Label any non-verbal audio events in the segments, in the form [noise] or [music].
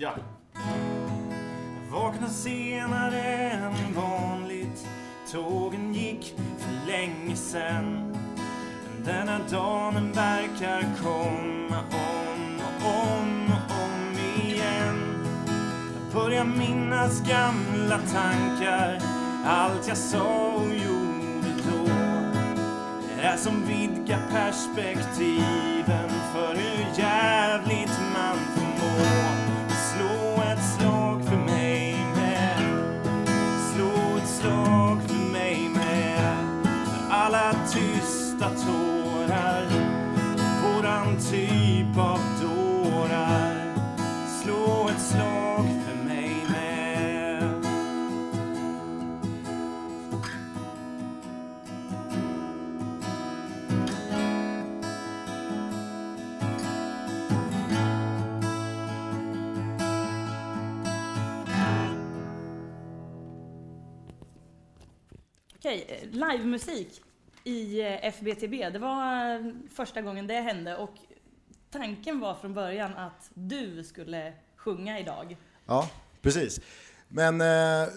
Ja. Vakna senare än vanligt. Tågen gick för länge sen. Men denna dagen verkar komma om och om och om igen. Jag börjar minnas gamla tankar. Allt jag sa och gjorde då. Det är som vidgar perspektiven för hur jävligt livemusik i eh, FBTB. Det var eh, första gången det hände och tanken var från början att du skulle sjunga idag. Ja, precis. Men eh,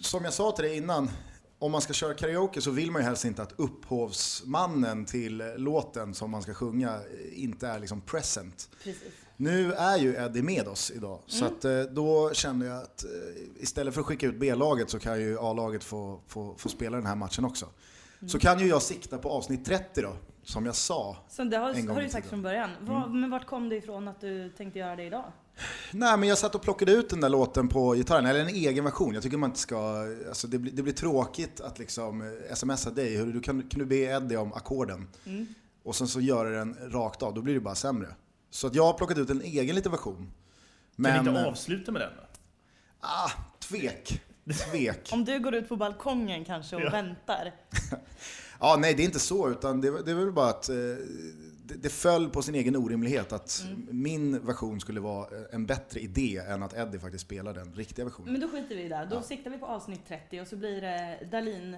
som jag sa till dig innan, om man ska köra karaoke så vill man ju helst inte att upphovsmannen till låten som man ska sjunga inte är liksom present. Precis. Nu är ju Eddie med oss idag, så att, eh, då kände jag att eh, istället för att skicka ut B-laget så kan ju A-laget få, få, få spela den här matchen också. Så kan ju jag sikta på avsnitt 30 då, som jag sa. Så det har, En gång har du sagt från början. Vad- Men vart kom det ifrån att du tänkte göra det idag? Nej men jag satt och plockade ut den där låten på gitarren, eller en egen version. Jag tycker man inte ska, alltså det, blir, det blir tråkigt att liksom eh, smsa dig, hur du kan, kan du be Eddie om ackorden? Och sen så göra den rakt av, då blir det bara sämre. Så att jag har plockat ut en egen liten version. Kan Men, vi inte avsluta med den då? ah, tvek. Tvek. Om du går ut på balkongen kanske och Ja. väntar. [laughs] Ja, nej det är inte så, utan det, det är väl bara att eh, det, det föll på sin egen orimlighet att min version skulle vara eh, en bättre idé än att Eddie faktiskt spelar den riktiga versionen. Men då skiter vi i det. Då Ja. siktar vi på avsnitt 30 och så blir det Dalin,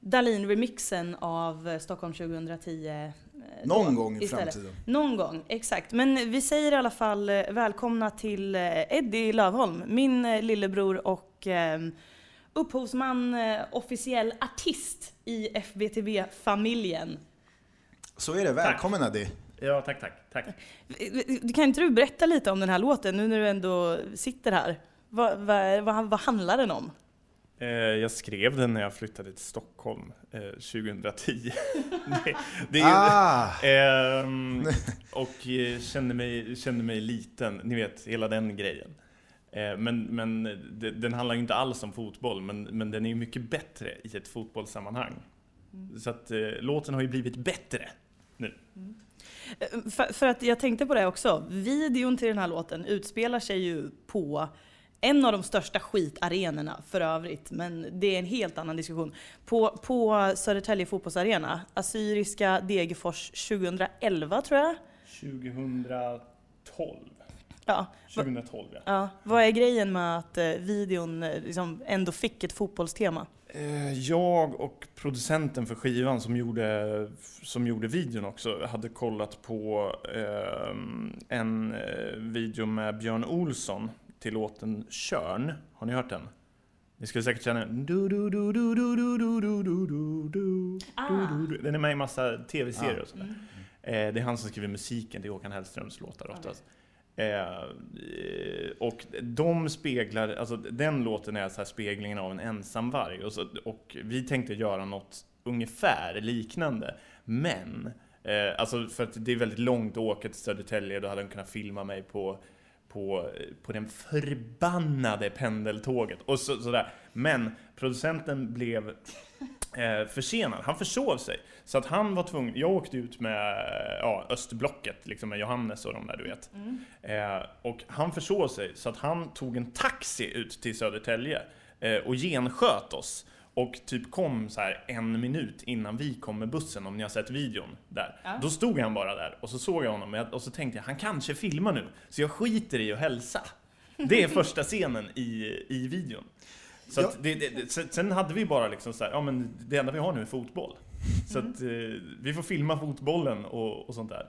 Dalin-remixen av eh, Stockholm 2010. Eh, då Någon gång i istället. framtiden. Någon gång, exakt. Men vi säger i alla fall eh, välkomna till eh, Eddie Lövholm, min lillebror och eh, upphovsman, officiell artist i FBTV-familjen. Så är det, välkommen Eddie. Ja, tack, tack. tack. Kan inte du berätta lite om den här låten nu när du ändå sitter här? Vad, vad, vad handlar den om? Eh, Jag skrev den när jag flyttade till Stockholm eh, 2010. det, [laughs] det är, Ah! Ehm, [laughs] och eh, kände mig, kände mig liten, ni vet, hela den grejen. Eh, men men det, den handlar ju inte alls om fotboll, men, men den är ju mycket bättre i ett fotbollssammanhang. Så att eh, låten har ju blivit bättre nu. Eh, För, för att jag tänkte på det också. Videon till den här låten utspelar sig ju på en av de största skitarenorna för övrigt, men det är en helt annan diskussion. På, på Södertälje fotbollsarena, Assyriska Degerfors 2011 tror jag. 2012. Ja, 2012 ja. ja. Vad är grejen med att eh, videon eh, liksom ändå fick ett fotbollstema? Eh, Jag och producenten för skivan som gjorde, som gjorde videon också hade kollat på eh, en video med Björn Olsson till låten Körn. Har ni hört den? Ni skulle säkert känna den. Den är med i massa tv-serier och sådär. Det är han som skriver musiken till Håkan Hellströms låtar oftast. Eh, och de speglar, alltså den låten är så speglingen av en ensam varg. Och, så, och vi tänkte göra något ungefär liknande. Men, eh, alltså för att det är väldigt långt att åka till Södertälje, då hade de kunnat filma mig på på, på den förbannade pendeltåget och så, sådär. Men producenten blev eh, försenad. Han försov sig. Så att han var tvungen, jag åkte ut med ja, östblocket, liksom med Johannes och de där du vet. Eh, och han försov sig, så att han tog en taxi ut till Södertälje eh, och gensköt oss. Och typ kom så här en minut innan vi kom med bussen, om ni har sett videon där. Ja. Då stod han bara där och så såg jag honom och så tänkte jag, han kanske filmar nu. Så jag skiter i att hälsa. Det är första scenen i, i videon. Så Ja. att det, det, sen- hade vi bara liksom så här, ja men det enda vi har nu är fotboll. Så att eh, vi får filma fotbollen och, och sånt där.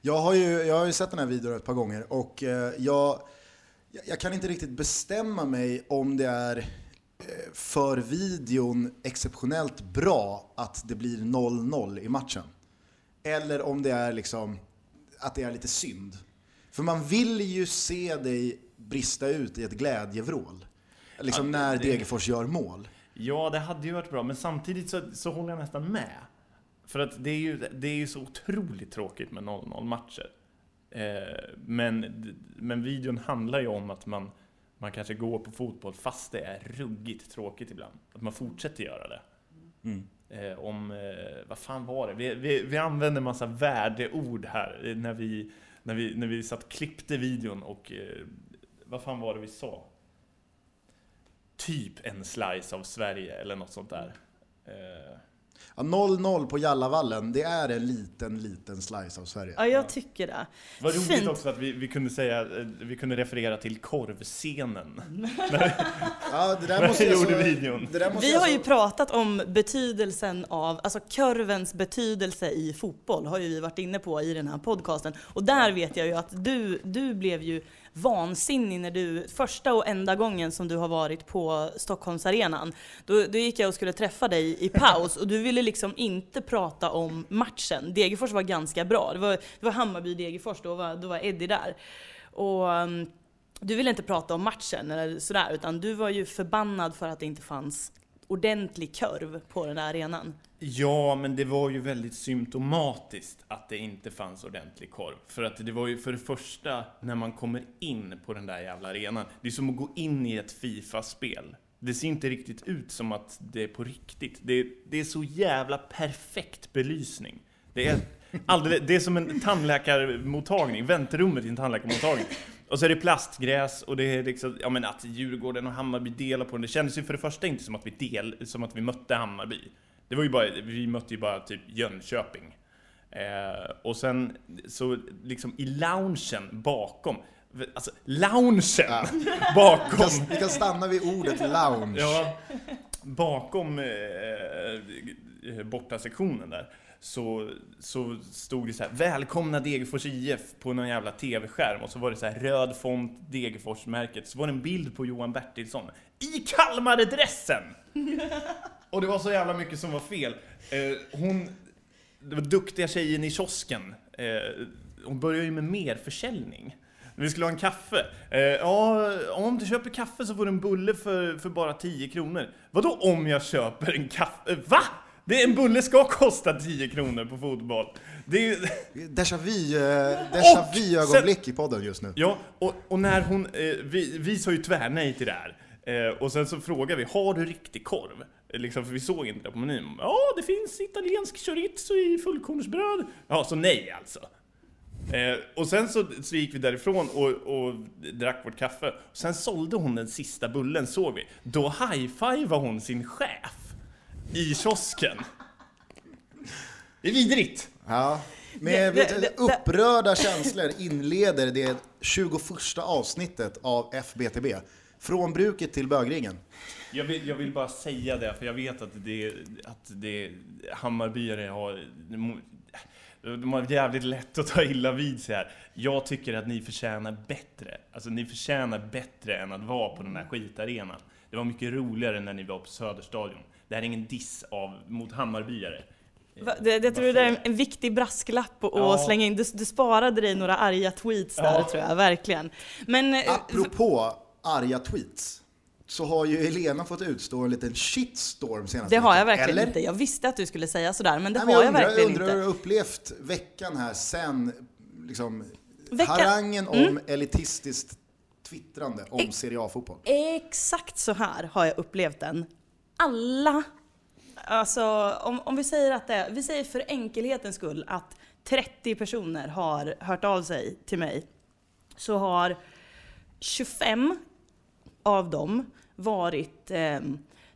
Jag har, ju, jag har ju sett den här videon ett par gånger och eh, jag, Jag, kan inte riktigt bestämma mig om det är för videon exceptionellt bra att det blir 0-0 i matchen. Eller om det är liksom att det är lite synd. För man vill ju se dig brista ut i ett glädjevrål. Liksom Ja, när det- Degerfors gör mål. Ja, det hade ju varit bra, men samtidigt så, så håller jag nästan med. För att det är ju, det är ju så otroligt tråkigt med 0-0 matcher. Eh, men, men videon handlar ju om att man, man kanske går på fotboll fast det är ruggigt tråkigt ibland. Att man fortsätter göra det. Mm. Eh, om, eh, vad fan var det? Vi, vi, vi använde massa värdeord här eh, när vi, när vi, när vi satt klippte videon och eh, vad fan var det vi sa? Typ en slice av Sverige eller något sånt där. Ja, 0-0 på Jallavallen, det är en liten, liten slice av Sverige. Ja, jag tycker det. vad roligt Fint. också att vi, vi kunde säga, eh, vi kunde referera till korvscenen. [laughs] Ja, det där måste Jag gjorde så- videon. Det där måste Vi jag har så- ju pratat om betydelsen av, alltså kurvens betydelse i fotboll har ju vi varit inne på i den här podcasten. Och där vet jag ju att du, du blev ju vansinnig när du, första och enda gången som du har varit på Stockholmsarenan, då, då gick jag och skulle träffa dig i paus och du ville liksom inte prata om matchen. Degerfors var ganska bra, det var, det var Hammarby-Degerfors, då var, då var Eddie där. Och mm, du ville inte prata om matchen eller sådär, utan du var ju förbannad för att det inte fanns ordentlig kurv på den där arenan. Ja, men det var ju väldigt symptomatiskt att det inte fanns ordentlig korv. För att det var ju för det första, när man kommer in på den där jävla arenan, det är som att gå in i ett Fifa-spel. Det ser inte riktigt ut som att det är på riktigt. Det, det är så jävla perfekt belysning. Det är, alldeles, det är som en tandläkarmottagning, väntrummet i en tandläkarmottagning. Och så är det plastgräs och det är liksom, ja men att Djurgården och Hammarby delar på den. Det kändes ju för det första inte som att vi, del, som att vi mötte Hammarby. Det var ju bara, vi mötte ju bara typ Jönköping. Eh, och sen så liksom i loungen bakom, alltså loungen Ja. [laughs] bakom Vi kan, vi kan stanna vid ordet lounge. Ja, bakom eh, borta sektionen där så, så stod det så här Välkomna Degerfors IF på någon jävla TV-skärm och så var det så här röd font Degerfors-märket så var det en bild på Johan Bertilsson i Kalmar-dressen! och det var så jävla mycket som var fel. Eh, hon, det var duktiga tjejen i kiosken. Eh, hon började ju med mer försäljning. Vi skulle ha en kaffe. Eh, ja, om du köper kaffe så får du en bulle för, för bara 10 kronor. Vadå om jag köper en kaffe? Eh, va? Det, en bulle ska kosta 10 kronor på fotboll. Det är ju... [laughs] Déjà vu, eh, vu i podden just nu. Ja, och, och när hon... Eh, vi, vi sa ju tvärnej till det här. Eh, och sen så frågade vi, har du riktig korv? Eh, Liksom, för vi såg inte det på menyn. Ja, det finns italiensk chorizo i fullkornsbröd. Ja, så nej alltså. Eh, och sen så, så gick vi därifrån och, och drack vårt kaffe. Sen sålde hon den sista bullen, såg vi. Då high-fivade hon sin chef i kiosken. Det är vidrigt! Ja. Med Det- det- det- upprörda känslor inleder det 21 avsnittet av FBTB. Från bruket till bögringen. Jag vill, jag vill bara säga det, för jag vet att det, att det Hammarbyare har... De har jävligt lätt att ta illa vid sig här. Jag tycker att ni förtjänar bättre. Alltså ni förtjänar bättre än att vara på den här skitarenan. Det var mycket roligare när ni var på Söderstadion. Det här är ingen diss av, mot Hammarbyare. Va, det, jag tror det där är en, viktig brasklapp att Ja. slänga in. Du, du sparade dig några arga tweets där Ja. tror jag, verkligen. Men eh, Apropå arga tweets. Så har ju Helena fått utstå en liten shitstorm senaste det har jag veckan. verkligen Eller? inte. Jag visste att du skulle säga sådär, men det Nej, har jag, undrar, verkligen undrar hur inte. du har upplevt veckan här sen liksom, Veckan- harangen om Mm. elitistiskt twittrande om Serie A-fotboll. Exakt så här har jag upplevt den. Alla, alltså om, om vi säger att det vi säger för enkelhetens skull att 30 personer har hört av sig till mig. Så har 25 av dem varit eh,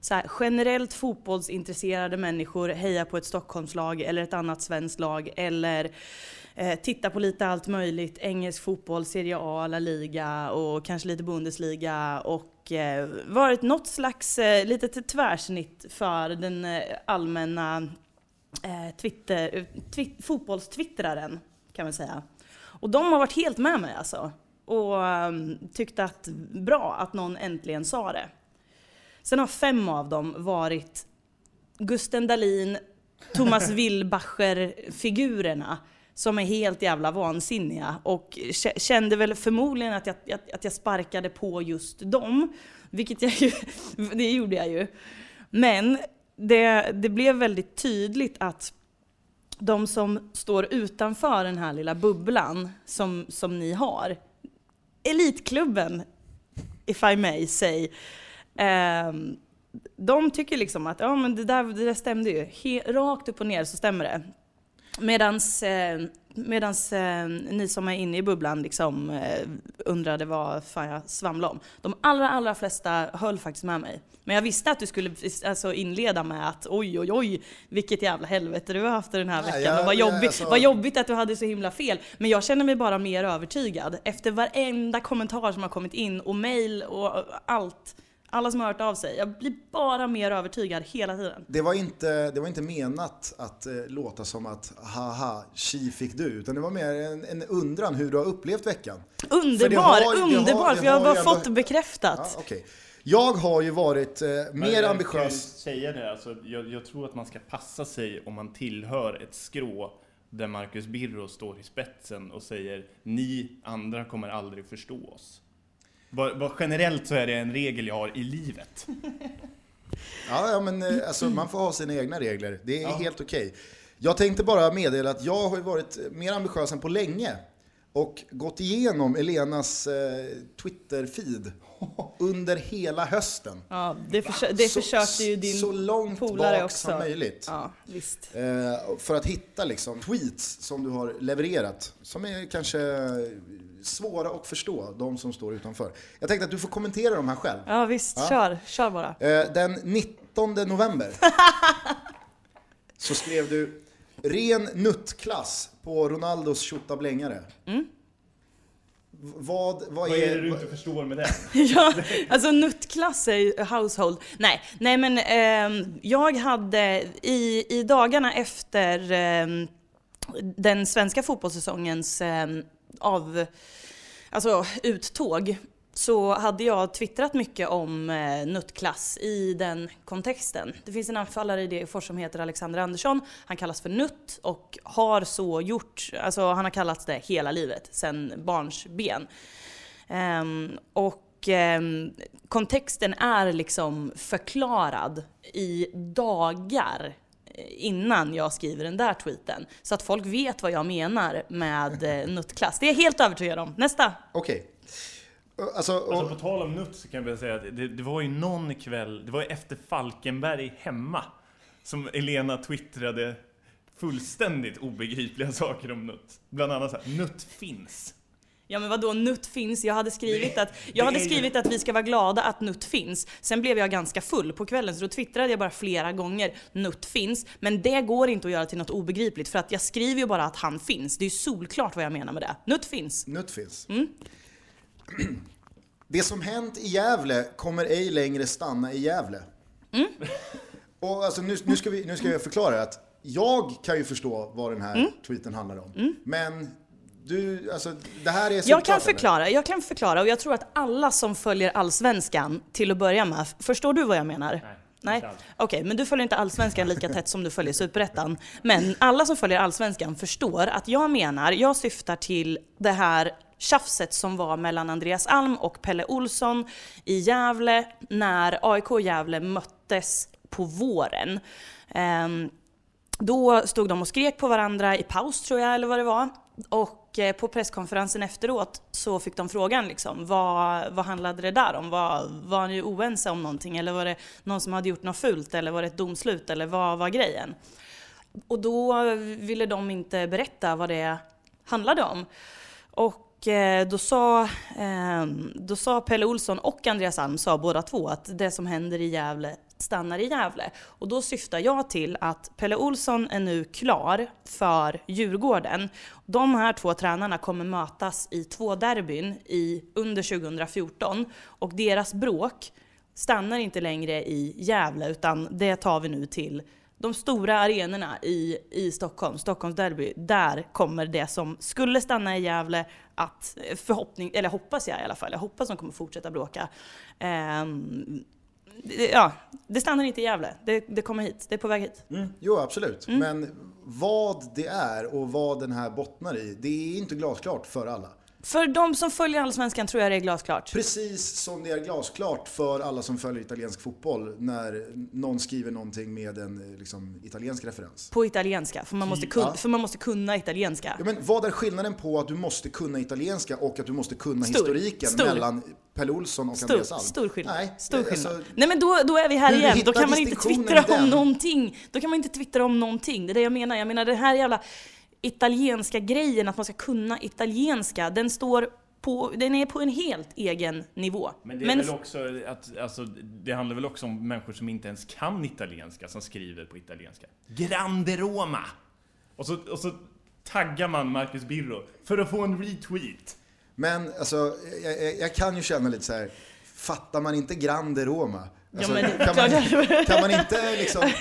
så här, generellt fotbollsintresserade människor, hejar på ett Stockholmslag eller ett annat svenskt lag eller eh, tittar på lite allt möjligt, engelsk fotboll, Serie A, La Liga och kanske lite Bundesliga och eh, varit något slags eh, litet tvärsnitt för den eh, allmänna Twitter, eh, twi- fotbollstwittraren kan man säga. Och de har varit helt med mig alltså. och um, tyckte att bra att någon äntligen sa det. Sen har fem av dem varit Gusten Dahlin, Thomas [laughs] Wilbacher-figurerna som är helt jävla vansinniga och kände väl förmodligen att jag, att jag sparkade på just dem. Vilket jag ju, [laughs] det gjorde jag ju. Men det, det blev väldigt tydligt att de som står utanför den här lilla bubblan som, som ni har, elitklubben, if I may say, eh, de tycker liksom att ja, men det, där, det där stämde ju. He, rakt upp och ner så stämmer det. Medans, eh, medans eh, ni som är inne i bubblan liksom, eh, undrade vad fan jag svamlade om. De allra, allra flesta höll faktiskt med mig. Men jag visste att du skulle alltså, inleda med att oj, oj, oj, vilket jävla helvete du har haft den här veckan. Ja, och vad, jobbigt, alltså... vad jobbigt att du hade så himla fel. Men jag känner mig bara mer övertygad efter varenda kommentar som har kommit in och mail och allt alla som har hört av sig. Jag blir bara mer övertygad hela tiden. Det var inte, det var inte menat att eh, låta som att haha, tji fick du. Utan det var mer en, en undran hur du har upplevt veckan. Underbar, har, underbar, för jag har bara fått bekräftat. Ja, okay. Jag har ju varit eh, mer jag ambitiös. Kan säga det, alltså, jag, jag tror att man ska passa sig om man tillhör ett skrå där Marcus Birro står i spetsen och säger ni andra kommer aldrig förstå oss. Vad, vad generellt så är det en regel jag har i livet. [laughs] Ja, ja men eh, alltså, man får ha sina egna regler. Det är ja. helt okej. Okay. Jag tänkte bara meddela att jag har varit mer ambitiös än på länge och gått igenom Elenas eh, Twitter-feed [laughs] under hela hösten. Ja, det, försö det så, försökte ju din Så långt bak också. som möjligt. Ja, visst. Eh, för att hitta liksom, tweets som du har levererat, som är kanske svåra att förstå, de som står utanför. Jag tänkte att du får kommentera de här själv. Ja visst, ja. kör, kör bara. Eh, den 19 november [laughs] så skrev du Ren nuttklass på Ronaldos tjottablängare. Mm. Vad, vad, vad är, är det du inte förstår med det? [laughs] ja, alltså nuttklass är household. Nej, nej men eh, jag hade i, i dagarna efter eh, den svenska fotbollssäsongens eh, av, alltså, uttåg så hade jag twittrat mycket om eh, nuttklass i den kontexten. Det finns en anfallare i Degerfors som heter Alexander Andersson. Han kallas för Nutt och har så gjort, alltså han har kallats det hela livet, sen barnsben. Ehm, och um, kontexten är liksom förklarad i dagar innan jag skriver den där tweeten. Så att folk vet vad jag menar med eh, nuttklass. Det är jag helt övertygad om. Nästa! Okej. Okay. Alltså, och... alltså, på tal om nutt så kan jag säga att det, det, var ju någon kväll, det var ju efter Falkenberg hemma, som Elena twittrade fullständigt obegripliga saker om nutt. Bland annat så här, nutt finns. Ja men vadå, nutt finns? Jag hade skrivit, att, jag hade skrivit att vi ska vara glada att nutt finns. Sen blev jag ganska full på kvällen så då twittrade jag bara flera gånger nutt finns. Men det går inte att göra till något obegripligt för att jag skriver ju bara att han finns. Det är ju solklart vad jag menar med det. Nutt finns. Nutt finns. Mm. [clears throat] Det som hänt i Gävle kommer ej längre stanna i Gävle. Mm. [laughs] Och alltså, nu, nu, ska vi, nu ska jag förklara att jag kan ju förstå vad den här mm. tweeten handlar om. Mm. Men du, alltså, det här är jag kan förklara, jag kan förklara och jag tror att alla som följer Allsvenskan till att börja med, förstår du vad jag menar? Nej. Nej? Okej, okay, men du följer inte Allsvenskan lika tätt som du följer Superettan. Men alla som följer Allsvenskan förstår att jag menar, jag syftar till det här tjafset som var mellan Andreas Alm och Pelle Olsson i Gävle när AIK och Gävle möttes på våren. Um, då stod de och skrek på varandra i paus tror jag, eller vad det var. Och eh, på presskonferensen efteråt så fick de frågan liksom, vad, vad handlade det där om? Var, var ni oense om någonting? Eller var det någon som hade gjort något fult? Eller var det ett domslut? Eller vad var grejen? Och då ville de inte berätta vad det handlade om. Och eh, då sa, eh, då sa Pelle Olsson och Andreas Alm sa båda två att det som händer i Gävle stannar i Gävle. Och då syftar jag till att Pelle Olsson är nu klar för Djurgården. De här två tränarna kommer mötas i två derbyn i, under 2014 och deras bråk stannar inte längre i Gävle utan det tar vi nu till de stora arenorna i, i Stockholm, Stockholms derby, där kommer det som skulle stanna i Gävle att eh, förhoppning, eller hoppas jag i alla fall, jag hoppas de kommer fortsätta bråka. eh, ja, det stannar inte i Gävle. Det, det kommer hit. Det är på väg hit. Mm. Jo, absolut. Mm. Men vad det är och vad den här bottnar i, det är inte glasklart för alla. För de som följer Allsvenskan tror jag det är glasklart. Precis som det är glasklart för alla som följer italiensk fotboll när någon skriver någonting med en liksom, italiensk referens. På italienska, för man måste, kunna, för man måste kunna italienska. Ja, men vad är skillnaden på att du måste kunna italienska och att du måste kunna Stor. historiken Stor. mellan Pelle Olsson och stor, Andreas Alm? Stor skillnad. Nej, stor skillnad. Alltså, Nej men då, då är vi här igen. Då kan man inte twittra om någonting. Då kan man inte twittra om någonting. Det är det jag menar. Jag menar det här jävla italienska grejen, att man ska kunna italienska, den står på, den är på en helt egen nivå. Men det är Men väl också att, alltså, det handlar väl också om människor som inte ens kan italienska, som skriver på italienska. Grande Roma! Och så, och så taggar man Marcus Birro för att få en retweet. Men alltså, jag, jag kan ju känna lite så här. fattar man inte Grande Roma? Alltså, ja, men, kan, man, kan, man, inte liksom [laughs]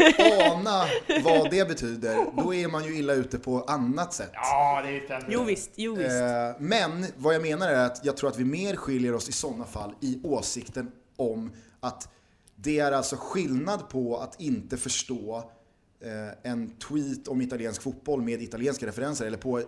ana vad det betyder, då är man ju illa ute på annat sätt. Ja, det är Jo visst, jo visst. Eh, men vad jag menar är att jag tror att vi mer skiljer oss i sådana fall i åsikten om att det är alltså skillnad på att inte förstå eh, en tweet om italiensk fotboll med italienska referenser, eller på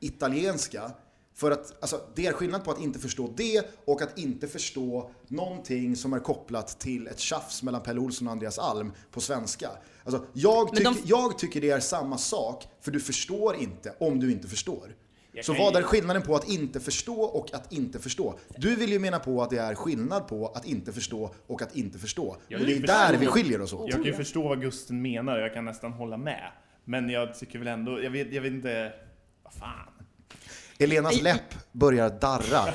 italienska, för att alltså, det är skillnad på att inte förstå det och att inte förstå någonting som är kopplat till ett tjafs mellan Pelle Olsson och Andreas Alm på svenska. Alltså, jag, tyck, de... jag tycker det är samma sak, för du förstår inte om du inte förstår. Så vad är skillnaden på att inte förstå och att inte förstå? Du vill ju mena på att det är skillnad på att inte förstå och att inte förstå. och det är där vi skiljer oss åt. Jag kan ju förstå vad Gusten menar, jag kan nästan hålla med. Men jag tycker väl ändå, jag vet, jag vet inte, vad fan. Elenas läpp börjar darra. [laughs]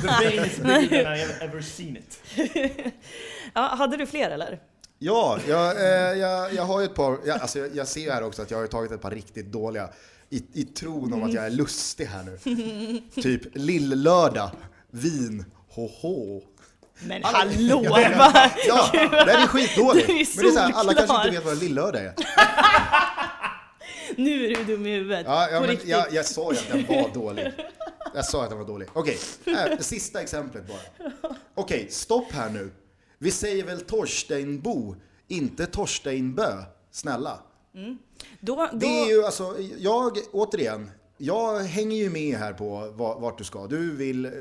The vein is bigger than I ever seen it. [laughs] ja, hade du fler eller? Ja, jag, eh, jag, jag har ju ett par, jag, alltså, jag, jag ser här också att jag har tagit ett par riktigt dåliga i, i tron om att jag är lustig här nu. [laughs] typ Lill-lördag, vin, ho-ho. Men alla, hallå! Ja, ja, den är skitdålig. Men det är så här, alla kanske inte vet vad lill-lördag är. [laughs] nu är du dum i huvudet. Ja, ja men jag, jag sa ju att den var [laughs] dålig. Jag sa att den var dålig. Okej, okay. äh, sista exemplet bara. Okej, okay, stopp här nu. Vi säger väl Torsteinbo, inte Torsteinbö. Snälla. Mm. Då, då... Det är ju alltså, jag, återigen, jag hänger ju med här på vart du ska. Du vill eh,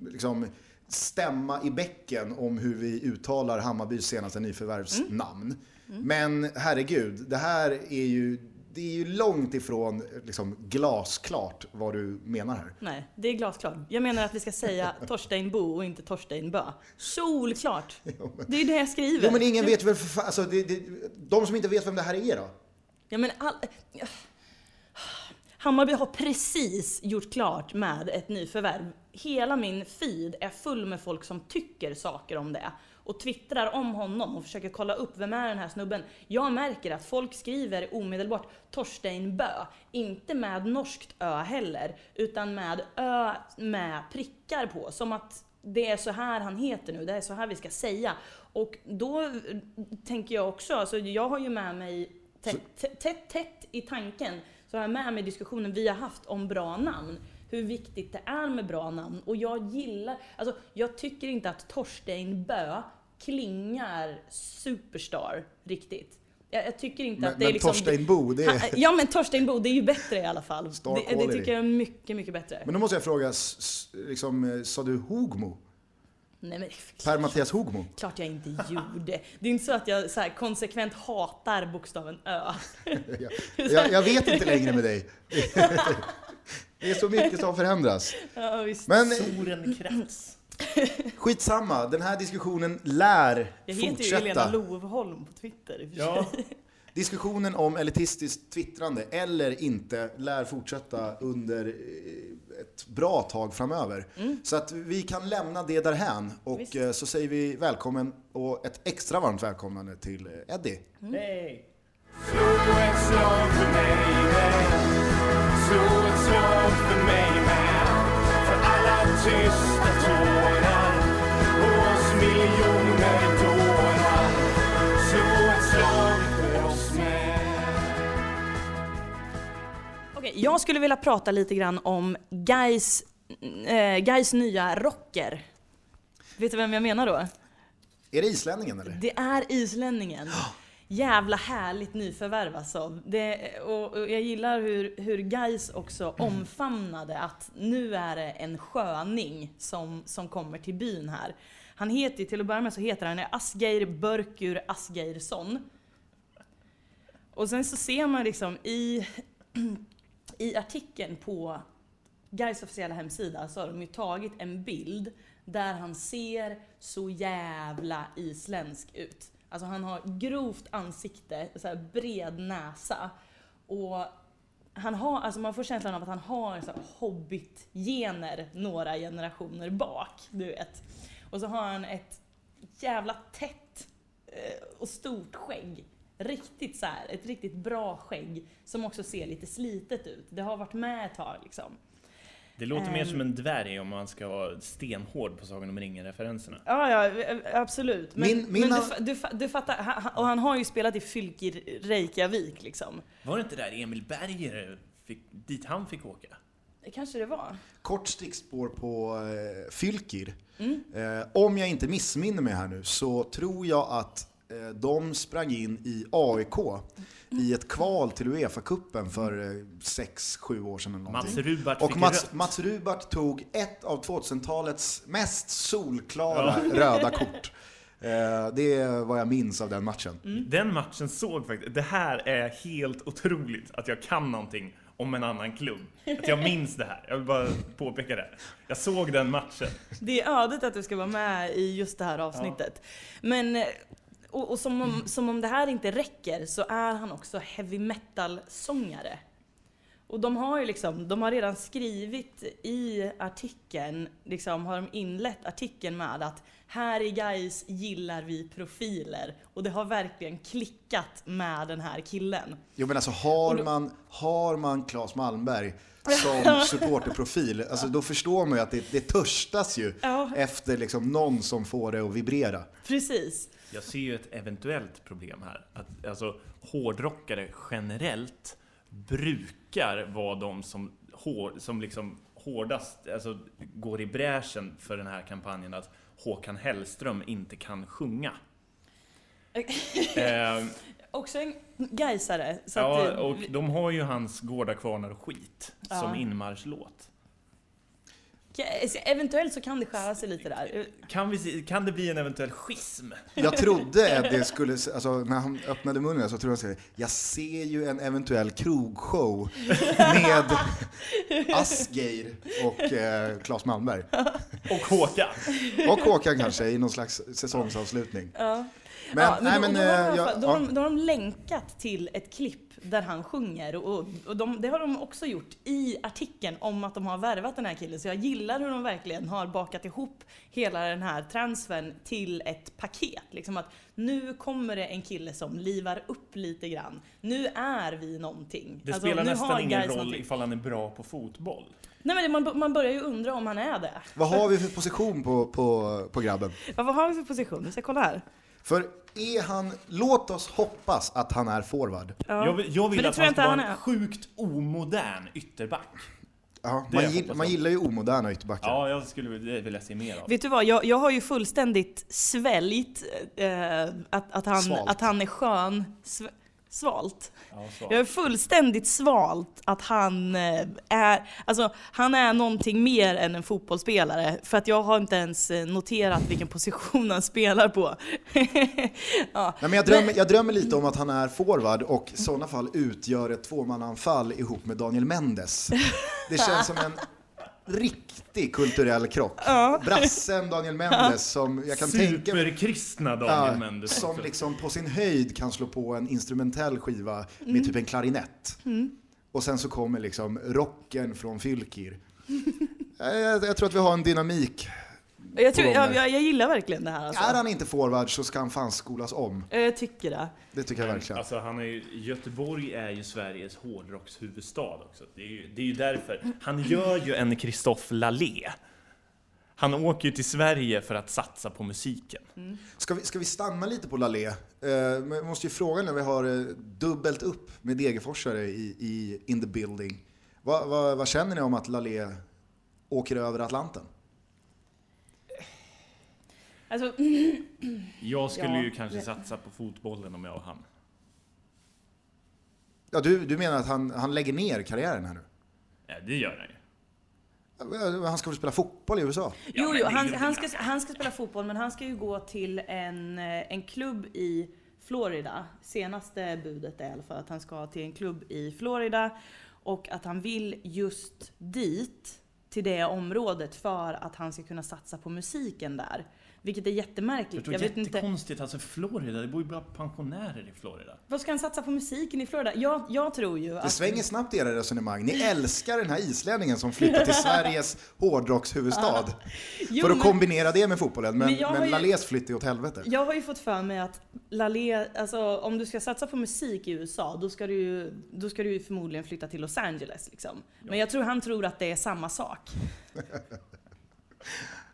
liksom stämma i bäcken om hur vi uttalar Hammarbys senaste nyförvärvsnamn. Mm. Mm. Men herregud, det här är ju det är ju långt ifrån liksom, glasklart vad du menar här. Nej, det är glasklart. Jag menar att vi ska säga [laughs] Torstein Bo och inte Torstein Bö. Solklart! [laughs] Jo, men, det är ju det jag skriver. Jo, men ingen vet väl för alltså, det, det, De som inte vet vem det här är då? Ja, men all... Hammarby har precis gjort klart med ett nyförvärv. Hela min feed är full med folk som tycker saker om det och twittrar om honom och försöker kolla upp vem är den här snubben. Jag märker att folk skriver omedelbart Torstein Bö, inte med norskt ö heller, utan med ö med prickar på. Som att det är så här han heter nu, det är så här vi ska säga. Och då tänker jag också, alltså jag har ju med mig tätt, tätt, tätt i tanken, så har jag med mig diskussionen vi har haft om bra namn hur viktigt det är med bra namn. Och jag gillar, alltså jag tycker inte att Torstein Bö klingar superstar riktigt. Jag, jag tycker inte men, att det är liksom... Men Torstein Bo, det är... Ja men Torstein Bo, det är ju bättre i alla fall. Det, det, tycker jag är mycket, mycket bättre. Men då måste jag fråga, liksom, eh, sa du Hogmo? Nej, men, per Mattias Hogmo? Klart jag inte gjorde. Det är inte så att jag så här, konsekvent hatar bokstaven Ö. [laughs] jag, jag, jag vet inte längre med dig. [laughs] Det är så mycket som förändras. [laughs] Ja, visst. Men, Solen krävs. Skitsamma, den här diskussionen lär fortsätta. Jag heter ju Helena Lovholm på Twitter i och för ja. [laughs] Diskussionen om elitistiskt twittrande eller inte lär fortsätta under eh, ett bra tag framöver. Mm. Så att vi kan lämna det därhän och Visst. Eh, så säger vi välkommen och ett extra varmt välkomnande till eh, Eddie. Mm. Hej! slå ett slag för mig med. För alla tysta tårar och oss miljoner dårar. Slå ett slag för oss med. Jag skulle vilja prata lite grann om Guys, eh, Guys nya rocker. Vet du vem jag menar då? Är det islänningen eller? Det är islänningen. Jävla härligt nyförvärv alltså. Det, och, och jag gillar hur, hur Guys också omfamnade att nu är det en sköning som, som kommer till byn här. Han heter till att börja med så heter han Asgeir Börkur Asgeirsson. Och sen så ser man liksom i, i artikeln på Gais officiella hemsida så har de ju tagit en bild där han ser så jävla isländsk ut. Alltså han har grovt ansikte, så här bred näsa. Och han har, alltså man får känslan av att han har så här hobbit-gener några generationer bak, du vet. Och så har han ett jävla tätt eh, och stort skägg. Riktigt så här, ett riktigt bra skägg som också ser lite slitet ut. Det har varit med ett tag liksom. Det låter mer Ehm. som en dvärg om man ska vara stenhård på Sagan om ringen-referenserna. Ja, ja, absolut. Men, Min- men mina- du, fa- du, fa- du fattar, han- och han har ju spelat i Fylkir Reykjavik liksom. Var det inte där Emil Berger, fick, dit han fick åka? Det kanske det var. Kort stickspår på eh, Fylkir. Mm. Eh, om jag inte missminner mig här nu så tror jag att eh, de sprang in i AIK i ett kval till Uefa-cupen för 6-7 år sedan eller någonting. Mats Rubart Och Mats. Mats Rubart tog ett av 2000-talets mest solklara [laughs] röda kort. Eh, det är vad jag minns av den matchen. Mm. Den matchen såg faktiskt, det här är helt otroligt att jag kan någonting om en annan klubb. Att jag minns det här. Jag vill bara påpeka det. Jag såg den matchen. Det är ödet att du ska vara med i just det här avsnittet. Men, eh, och, och som, om, som om det här inte räcker så är han också heavy metal-sångare. Och de har ju liksom, de har redan skrivit i artikeln, liksom har de inlett artikeln med att här i Guys gillar vi profiler. Och det har verkligen klickat med den här killen. Jo men alltså har då- man, har man Claes Malmberg [laughs] som supporterprofil, alltså då förstår man ju att det, det törstas ju Ja. efter liksom någon som får det att vibrera. Precis. Jag ser ju ett eventuellt problem här. Att, alltså, hårdrockare generellt brukar vara de som, hår, som liksom hårdast alltså, går i bräschen för den här kampanjen att Håkan Hellström inte kan sjunga. [laughs] eh, Också en Gaisare. Ja, och de har ju hans Gårda kvarnar och skit Ja. som inmarschlåt. Eventuellt så kan det skära sig lite där. Kan, vi, kan det bli en eventuell schism? Jag trodde att det skulle, alltså när han öppnade munnen så trodde jag att jag ser ju en eventuell krogshow med Asgeir och eh, Claes Malmberg. Och Håkan! Och Håkan kanske i någon slags säsongsavslutning. Ja. Men, ja, nej, då, men, då, har de, eh, då, har de, då har de länkat till ett klipp där han sjunger och, och, de, det har de också gjort i artikeln om att de har värvat den här killen. Så jag gillar hur de verkligen har bakat ihop hela den här transfern till ett paket. Liksom att nu kommer det en kille som livar upp lite grann. Nu är vi någonting. Det Alltså, spelar nu nästan har ingen roll någonting. ifall han är bra på fotboll. Nej men man, man börjar ju undra om han är det. Vad har vi för position på, på, på grabben? Ja, vad har vi för position? Vi ska kolla här. För är han, låt oss hoppas att han är forward. Ja. Jag vill, jag vill att han ska vara han en sjukt omodern ytterback. Ja, man, gill, man gillar ju omoderna ytterbackar. Ja, jag skulle vilja se mer av. Vet du vad, jag, jag har ju fullständigt sväljt eh, att, att, han, Svalt. att han är skön. Sv, svalt. Ja, så. Jag är fullständigt svalt att han eh, är, alltså han är någonting mer än en fotbollsspelare. För att jag har inte ens eh, noterat vilken position han spelar på. [laughs] ja. Nej, men jag, drömmer, jag drömmer lite om att han är forward och i sådana fall utgör ett tvåmannaanfall ihop med Daniel Mendes. Det känns som en riktig kulturell krock. Brassen Daniel Mendes som jag kan tänka mig Superkristna Daniel Ja, Mendes. som liksom på sin höjd kan slå på en instrumentell skiva med typ en klarinett. Och sen så kommer liksom rocken från Fylkir. [laughs] Jag, jag, jag tror att vi har en dynamik. Jag, tror, jag, jag, jag gillar verkligen det här alltså. Är han inte forward så ska han fan skolas om. Jag tycker det. Det tycker jag verkligen. Alltså, han är ju, Göteborg är ju Sveriges hårdrockshuvudstad också. Det är, ju, det är ju därför. Han gör ju en Christophe Lallé. Han åker ju till Sverige för att satsa på musiken. Ska vi, ska vi stanna lite på Lalé? Eh, men jag måste ju fråga när vi har eh, dubbelt upp med Degerforsare i, i in the building. Vad, vad, vad känner ni om att Lalé åker över Atlanten? Alltså, [clears throat] Jag skulle Ja. ju kanske satsa på fotbollen om jag var han. Ja, du, du menar att han, han lägger ner karriären här nu? Ja, det gör han ju. Han ska väl spela fotboll i USA? jo, jo, han, han, ska, han ska spela fotboll men han ska ju gå till en, eh, en klubb i Florida. Senaste budet är i alla fall att han ska till en klubb i Florida och att han vill just dit, till det området, för att han ska kunna satsa på musiken där. Vilket är Jag jättemärkligt. tror Jag vet inte, jättekonstigt, alltså Florida, det bor ju bara pensionärer i Florida. vad ska han satsa på musiken i Florida? Jag, jag tror ju Det att... svänger snabbt i era resonemang. Ni älskar den här islänningen som flyttar till [laughs] Sveriges hårdrockshuvudstad. Jo, för att men- kombinera det med fotbollen. Men, Men jag men ju- Lalés flytt är åt helvete. Jag har ju fått för mig att Lalé, alltså om du ska satsa på musik i USA, då ska du ju, då ska du ju förmodligen flytta till Los Angeles liksom. Men jag tror han tror att det är samma sak. [laughs]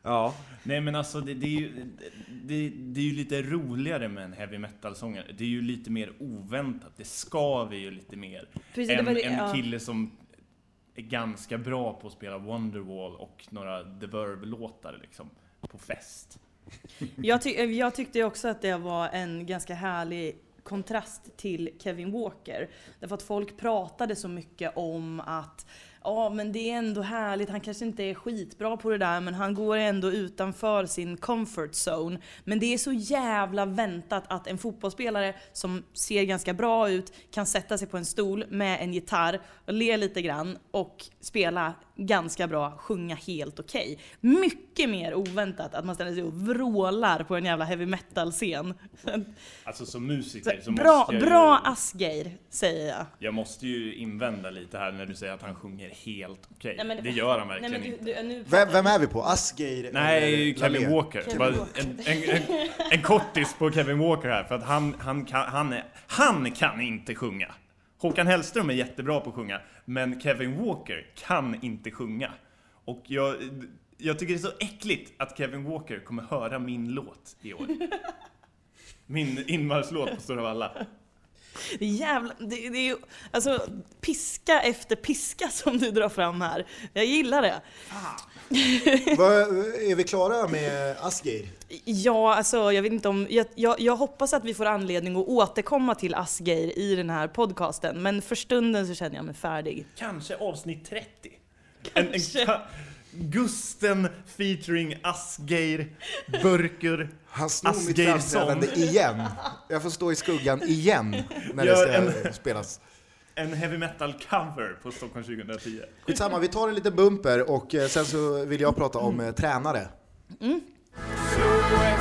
Ja. Nej men alltså det, det, är ju, det, det är ju lite roligare med en heavy metal-sångare. Det är ju lite mer oväntat, det skaver ju lite mer. Precis, en, det- en ja. kille som är ganska bra på att spela Wonderwall och några The Verb-låtar liksom, på fest. Jag, ty jag tyckte också att det var en ganska härlig kontrast till Kevin Walker. Därför att folk pratade så mycket om att Ja men det är ändå härligt, han kanske inte är skitbra på det där men han går ändå utanför sin comfort zone. Men det är så jävla väntat att en fotbollsspelare som ser ganska bra ut kan sätta sig på en stol med en gitarr och le lite grann och spela ganska bra, sjunga helt okej. Mycket mer oväntat att man ställer sig och vrålar på en jävla heavy metal-scen. Alltså som musiker så Bra, måste jag bra ju, Asgeir, säger jag. Jag måste ju invända lite här när du säger att han sjunger helt okej. Nej, men- det gör han Nej, verkligen men inte. du, du, nu Vem, vem är vi på? Asgeir Nej, eller Kevin? Walker. Kevin Bara Walker. En, en, en, en kortis på Kevin Walker här, för att han, han, kan, han, är, han kan inte sjunga. Håkan Hellström är jättebra på att sjunga, men Kevin Walker kan inte sjunga. Och jag, jag tycker det är så äckligt att Kevin Walker kommer höra min låt i år. [laughs] Min inmarschlåt på Stora Valla. Det är jävla, det, det är ju, alltså piska efter piska som du drar fram här. Jag gillar det. [laughs] Vad- Är vi klara med Asgeir? Ja, alltså jag vet inte om, jag, jag, jag hoppas att vi får anledning att återkomma till Asgeir i den här podcasten, men för stunden så känner jag mig färdig. Kanske avsnitt 30. En, en, Kanske. ka- Gusten featuring Asgeir, Burker, Han snor mitt Asgeirsson. framträdande igen. Jag får stå i skuggan igen när det Gör ska en- spelas. En heavy metal cover på Stockholm 2010. Skitsamma, vi tar en liten bumper och eh, sen så vill jag prata om eh, tränare. Slå ett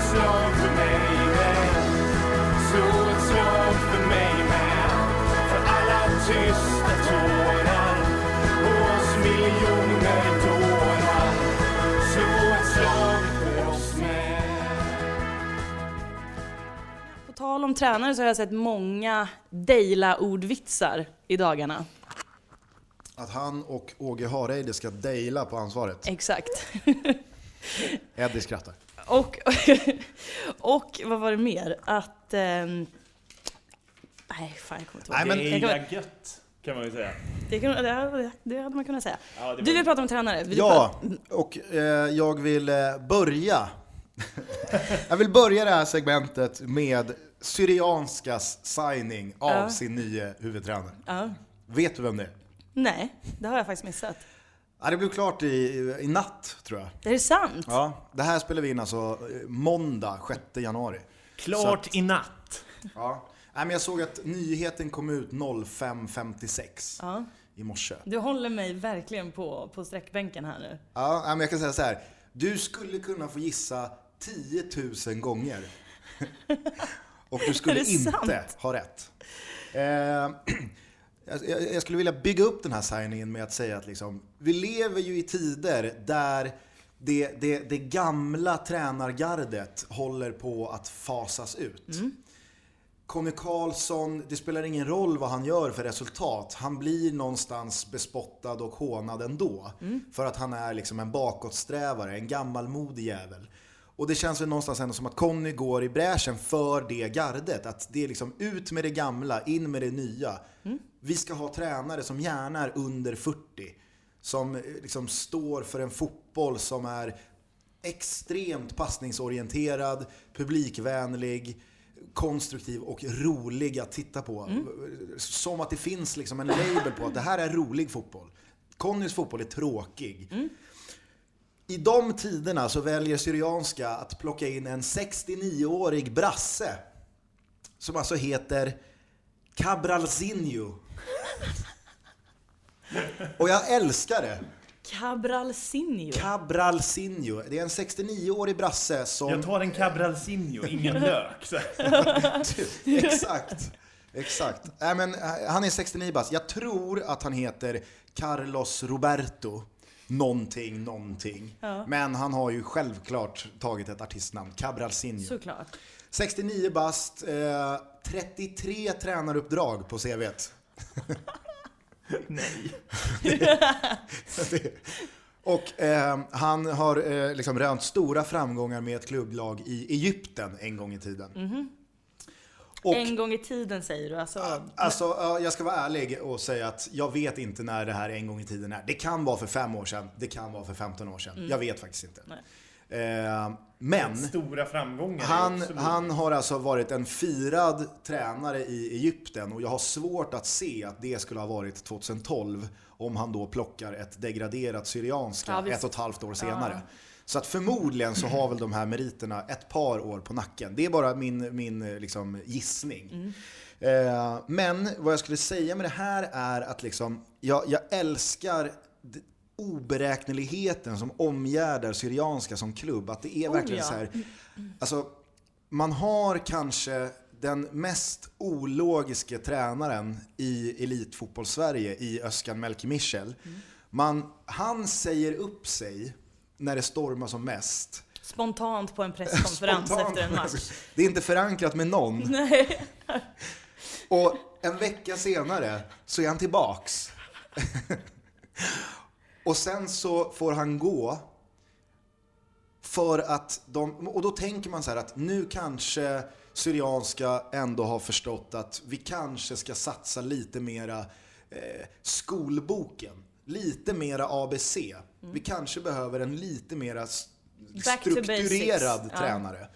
tal om tränare så har jag sett många Deila-ordvitsar i dagarna. Att han och Åge Hareide ska dejla på ansvaret. Exakt. [laughs] Eddie skrattar. Och, [laughs] och vad var det mer? Att... ehm, nej, fan jag kommer inte ihåg. Nej, men- Det Jag kan- är gött, kan man ju säga. Det, kan, det, hade- det hade man kunnat säga. Ja, Du vill prata om tränare? Vill Ja, och eh, jag vill eh, börja. [laughs] jag vill börja det här segmentet med Syrianskas signing av Ja. sin nya huvudtränare. Ja. Vet du vem det är? Nej, det har jag faktiskt missat. Ja, det blev klart i, i natt, tror jag. Är det sant? Ja, det här spelar vi in alltså eh, måndag 6 januari. Klart i natt. Ja. Nej, men jag såg att nyheten kom ut 05.56 Ja. i morse. Du håller mig verkligen på, på sträckbänken här nu. Ja, men jag kan säga så här. Du skulle kunna få gissa 10 000 gånger. [laughs] Och du [laughs] skulle inte sant? ha rätt. Eh, [clears throat] jag, jag skulle vilja bygga upp den här signingen med att säga att liksom, vi lever ju i tider där det, det, det gamla tränargardet håller på att fasas ut. Conny Karlsson, det spelar ingen roll vad han gör för resultat. Han blir någonstans bespottad och hånad ändå. För att han är liksom en bakåtsträvare, en gammalmodig jävel. Och det känns väl någonstans ändå som att Conny går i bräschen för det gardet. Att det är liksom ut med det gamla, in med det nya. Vi ska ha tränare som gärna är under 40. Som eh, liksom står för en fotboll som är extremt passningsorienterad, publikvänlig, konstruktiv och rolig att titta på. Som att det finns liksom en label på att det här är rolig fotboll. Connys fotboll är tråkig. I de tiderna så väljer Syrianska att plocka in en 69-årig brasse som alltså heter Cabralzinho. Och jag älskar det. Cabralcinho. Cabralzinho. Det är en 69-årig brasse som... Jag tar en cabralzinho, ingen [laughs] lök. Här. Exakt. Exakt. Nej, men, eh, han är 69 bast. Jag tror att han heter Carlos Roberto. Någonting, någonting. Ja. Men han har ju självklart tagit ett artistnamn, Cabralzinho. Såklart. 69 bast, eh, 33 tränaruppdrag på CVt. [laughs] Nej. [laughs] Och eh, han har eh, liksom rönt stora framgångar med ett klubblag i Egypten en gång i tiden. Och, En gång i tiden säger du alltså. Alltså, ja, jag ska vara ärlig och säga att jag vet inte när det här en gång i tiden är. Det kan vara för fem år sedan, det kan vara för 15 år sedan. Jag vet faktiskt inte. Nej. Eh, men Stora framgångar. är han, han har alltså varit en firad tränare i Egypten och jag har svårt att se att det skulle ha varit 2012 om han då plockar ett degraderat Syrianska Ja, ett och ett halvt år senare. Så att förmodligen så har väl de här meriterna ett par år på nacken. Det är bara min, min liksom, gissning. Eh, men vad jag skulle säga med det här är att liksom, jag, jag älskar oberäkneligheten som omgärdar Syrianska som klubb. Att det är Oh, verkligen ja. så här, alltså, man har kanske den mest ologiska tränaren i elitfotboll-Sverige i Özcan Melki Michel. Man, han säger upp sig när det stormar som mest. Spontant på en presskonferens [laughs] efter en match. [laughs] Det är inte förankrat med någon. [laughs] Nej. Och en vecka senare så är han tillbaks. och sen så får han gå för att de, och då tänker man så här att nu kanske Syrianska ändå har förstått att vi kanske ska satsa lite mera eh, skolboken. Lite mera ABC. Vi kanske behöver en lite mera strukturerad basics. Ja.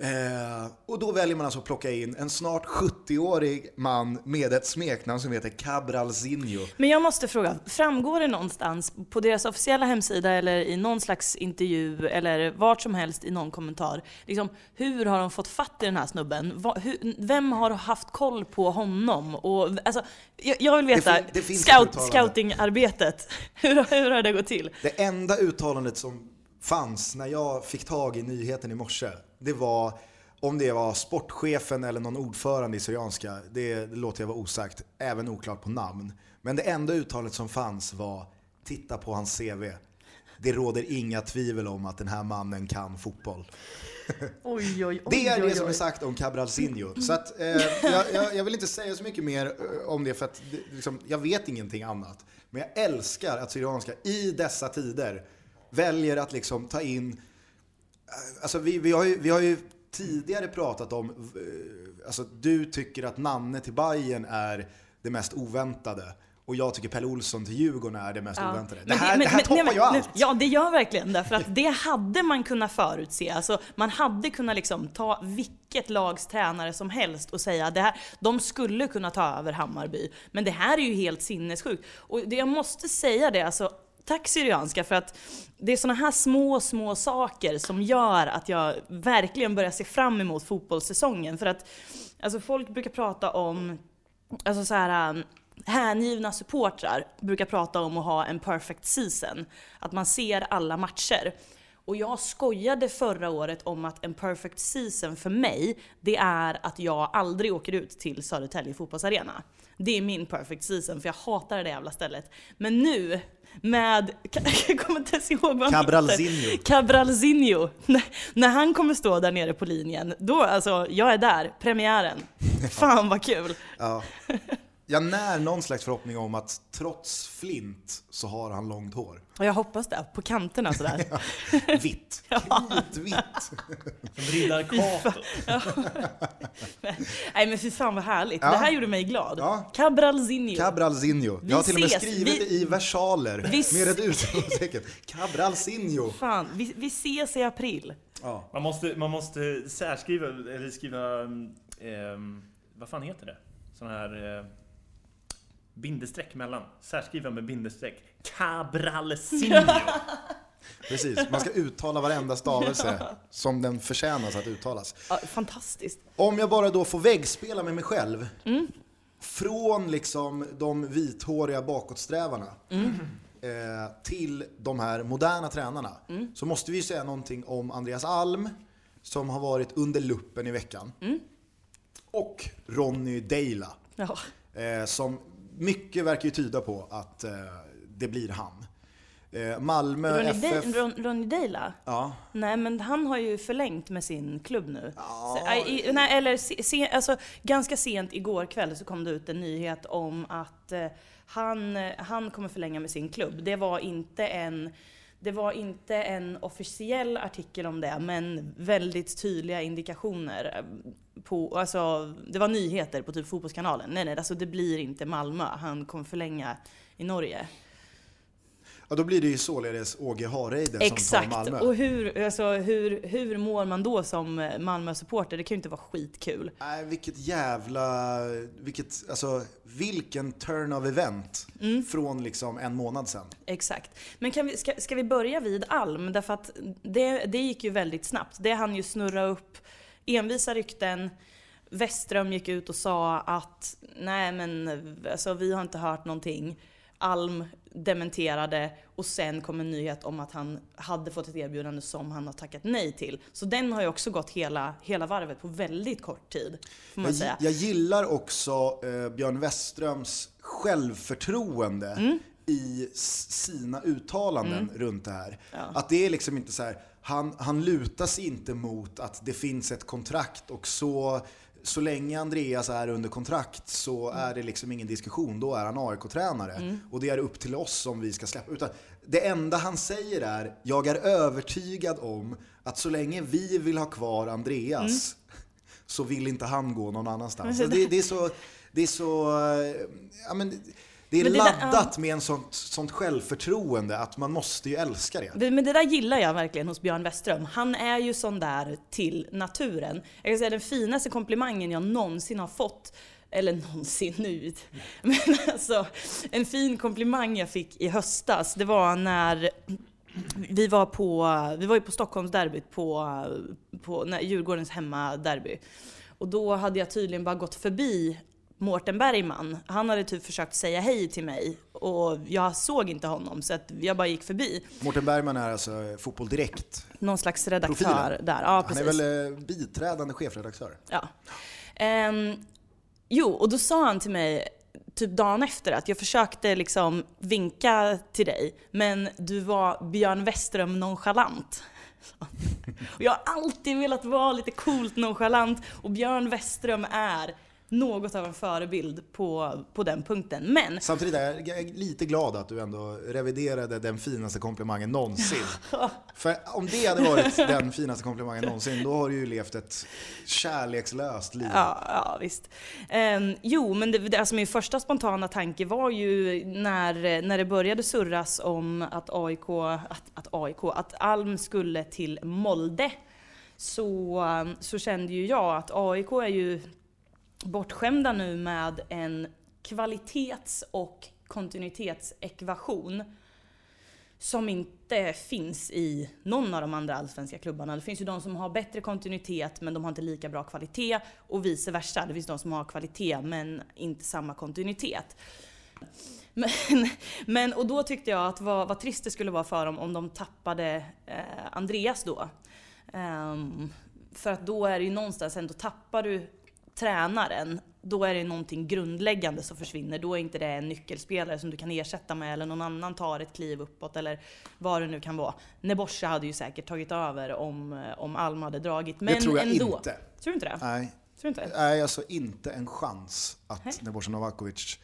Eh, och då väljer man alltså att plocka in en snart 70-årig man med ett smeknamn som heter Cabralzinho. Men jag måste fråga, framgår det någonstans på deras officiella hemsida eller i någon slags intervju eller vart som helst i någon kommentar, liksom, hur har de fått fatt i den här snubben? Va, hur, vem har haft koll på honom? Och, alltså, jag, jag vill veta, fin- det finns ett scout, scoutingarbetet, [laughs] hur, hur har det gått till? Det enda uttalandet som fanns när jag fick tag i nyheten i morse, det var om det var sportchefen eller någon ordförande i Syrianska, det, det låter jag vara osagt, även oklart på namn. Men det enda uttalet som fanns var titta på hans CV. Det råder inga tvivel om att den här mannen kan fotboll. Oj, oj, oj, Det är det som är sagt om Cabralzinho. Så att, eh, jag, jag, jag vill inte säga så mycket mer eh, om det för att det, liksom, jag vet ingenting annat. Men jag älskar att Syrianska i dessa tider väljer att liksom ta in... Alltså vi, vi, har ju, vi har ju tidigare pratat om... eh, Alltså du tycker att Nanne till Bayern är det mest oväntade. Och jag tycker Pelle Olsson till Djurgården är det mest Ja. oväntade. Det här, men- det här men- toppar nej, ju men- allt. Ja, det gör verkligen därför att det hade man kunnat förutse. Alltså, man hade kunnat liksom ta vilket lags tränare som helst och säga det här, de skulle kunna ta över Hammarby. Men det här är ju helt sinnessjukt. Och det, jag måste säga det, alltså, tack Syrianska för att det är såna här små, små saker som gör att jag verkligen börjar se fram emot fotbollssäsongen. För att alltså, folk brukar prata om Alltså så här, um, hängivna supportrar brukar prata om att ha en perfect season. Att man ser alla matcher. Och jag skojade förra året om att en perfect season för mig, det är att jag aldrig åker ut till Södertälje fotbollsarena. Det är min perfect season, för jag hatar det där jävla stället. Men nu, med... [laughs] Jag kommer inte ens ihåg vad han. Cabralzinho. Cabralzinho. När, när han kommer stå där nere på linjen, då alltså, jag är där. Premiären. [laughs] Fan vad kul. Ja. [laughs] jag när någon slags förhoppning om att trots flint så har han långt hår. Och jag hoppas det, på kanterna sådär. Vitt. Kritvitt. Som riddar Cato. [laughs] Nej men fy fan vad härligt. Ja. Det här gjorde mig glad. Ja. Cabralzinho. Cabralzinho. Vi Jag har till och med ses. skrivit Vi- det i versaler Vi s- med ett utropstecken. Cabralzinho. [laughs] Fan, vi, vi ses i april. Ja. Man måste, man måste särskriva, eller skriva... ehm, vad fan heter det? Sån här... Eh, bindestreck mellan. Särskriva med bindestreck. Cabralzinho. [laughs] Precis, man ska uttala varenda stavelse som den förtjänas att uttalas. Ja, fantastiskt. Om jag bara då får väggspela med mig själv. Mm. Från liksom de vithåriga bakåtsträvarna Mm. eh, till de här moderna tränarna. Mm. Så måste vi säga någonting om Andreas Alm som har varit under luppen i veckan. Och Ronny Deila. Ja. Eh, som mycket verkar ju tyda på att eh, det blir han. Eh, Malmö Ronny, FF... De- Ron, Ronny Deila? Ja, Nej men han har ju förlängt med sin klubb nu. Ja. Så, aj, i, nej, eller se, se, alltså, ganska sent igår kväll så kom det ut en nyhet om att eh, han, eh, han kommer förlänga med sin klubb. Det var inte en det var inte en officiell artikel om det, men väldigt tydliga indikationer. eh, På, alltså, det var nyheter på typ Fotbollskanalen. Nej, nej, alltså det blir inte Malmö. Han kommer förlänga i Norge. Ja, då blir det ju således Åge Hareide som tar Exakt! Malmö. Och hur, alltså, hur, hur mår man då som eh, Malmö-supporter? Det kan ju inte vara skitkul. Nej, vilket jävla... Vilket, alltså, vilken turn of event Mm. från liksom en månad sedan. Exakt. Men kan vi, ska, ska vi börja vid Alm? Därför att det, det gick ju väldigt snabbt. Det hann ju snurra upp envisa rykten. Westström gick ut och sa att nej men alltså, vi har inte hört någonting. Alm dementerade och sen kom en nyhet om att han hade fått ett erbjudande som han har tackat nej till. Så den har ju också gått hela, hela varvet på väldigt kort tid. Får man Jag, säga. jag gillar också eh, Björn Westströms självförtroende Mm. i sina uttalanden runt det här. Ja. Att det är liksom inte så här, han, han lutar sig inte mot att det finns ett kontrakt och så, så länge Andreas är under kontrakt så Mm. är det liksom ingen diskussion, då är han AIK-tränare. Och det är upp till oss om vi ska släppa. Utan det enda han säger är, jag är övertygad om att så länge vi vill ha kvar Andreas så vill inte han gå någon annanstans. Det, det är så, det är så, eh, ja men det är det där- laddat med en sånt, sånt självförtroende att man måste ju älska det. Det- Men det där gillar jag verkligen hos Björn Westström. Han är ju sån där till naturen. Jag kan säga den finaste komplimangen jag någonsin har fått, eller någonsin nu, [laughs] men alltså en fin komplimang jag fick i höstas, det var när vi var på, vi var ju på Stockholmsderbyt på, på när Djurgårdens hemmaderby. Och då hade jag tydligen bara gått förbi Mårten Bergman. Han hade typ försökt säga hej till mig och jag såg inte honom så att jag bara gick förbi. Mårten Bergman är alltså Fotboll Direkt. Någon slags redaktör Profilen. där. Ja, Han precis. är väl eh, biträdande chefredaktör. Ja. Ehm, jo, och då sa han till mig typ dagen efter att jag försökte liksom vinka till dig, men du var Björn Westström nonchalant. [laughs] Och jag har alltid velat vara lite coolt nonchalant och Björn Westström är något av en förebild på, på den punkten. Men Samtidigt är jag- lite glad att du ändå reviderade den finaste komplimangen någonsin. [laughs] För om det hade varit den finaste komplimangen någonsin, då har du ju levt ett kärlekslöst liv. Ja, ja visst. Ehm, jo, men det, det, alltså min första spontana tanke var ju när, när det började surras om att AIK, att, att AIK, att Alm skulle till Molde. Så, så kände ju jag att AIK är ju bortskämda nu med en kvalitets och kontinuitetsekvation som inte finns i någon av de andra allsvenska klubbarna. Det finns ju de som har bättre kontinuitet men de har inte lika bra kvalitet och vice versa. Det finns de som har kvalitet men inte samma kontinuitet. Men, men, och då tyckte jag att vad, vad trist det skulle vara för dem om de tappade eh, Andreas då. Um, för att då är det ju någonstans ändå, tappar du tränaren, då är det någonting grundläggande som försvinner. Då är inte det en nyckelspelare som du kan ersätta med eller någon annan tar ett kliv uppåt eller vad det nu kan vara. Nebosja hade ju säkert tagit över om, om Alm hade dragit. Men det tror jag ändå. inte. Tror du inte det? Nej. Tror inte? Nej, alltså inte en chans att Nej. Novakovic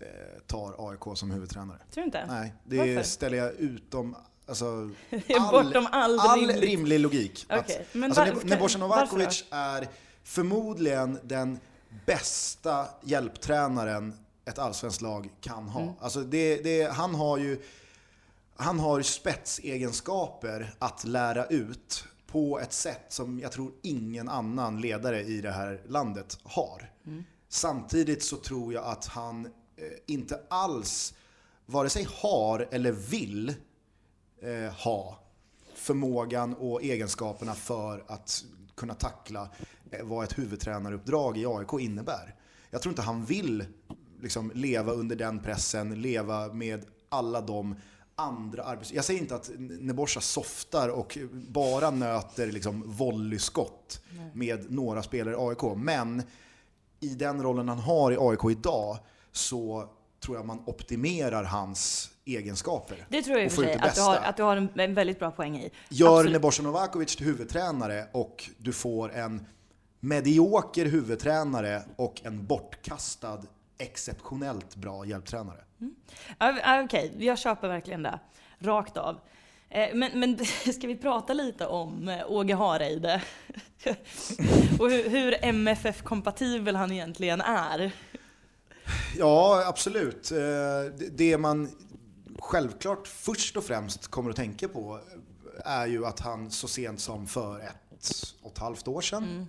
eh, tar AIK som huvudtränare. Tror du inte? Nej, det Varför? ställer jag utom alltså, [laughs] Bortom all, all rimlig- logik. Men alltså, Nebojsa Novakovic är förmodligen den bästa hjälptränaren ett allsvenskt lag kan ha. Mm. Alltså det, det, han har ju han har spetsegenskaper att lära ut på ett sätt som jag tror ingen annan ledare i det här landet har. Samtidigt så tror jag att han eh, inte alls vare sig har eller vill eh, ha förmågan och egenskaperna för att kunna tackla vad ett huvudtränaruppdrag i AIK innebär. Jag tror inte han vill liksom, leva under den pressen, leva med alla de andra arbets... Jag säger inte att Nebojsa softar och bara nöter liksom volleyskott med några spelare i AIK, men i den rollen han har i AIK idag så tror jag man optimerar hans egenskaper. Det tror jag i och för sig att du har, att du har en, en väldigt bra poäng i. Gör. Nebojsa Novakovic till huvudtränare och du får en medioker huvudtränare och en bortkastad exceptionellt bra hjälptränare. Ja, Okej, jag köper verkligen det. Rakt av. Eh, Men, men [laughs] ska vi prata lite om eh, Åge Hareide? [laughs] Och hur, hur MFF-kompatibel han egentligen är? Ja, absolut. Eh, det- man självklart först och främst kommer att tänka på är ju att han så sent som för ett och ett halvt år sedan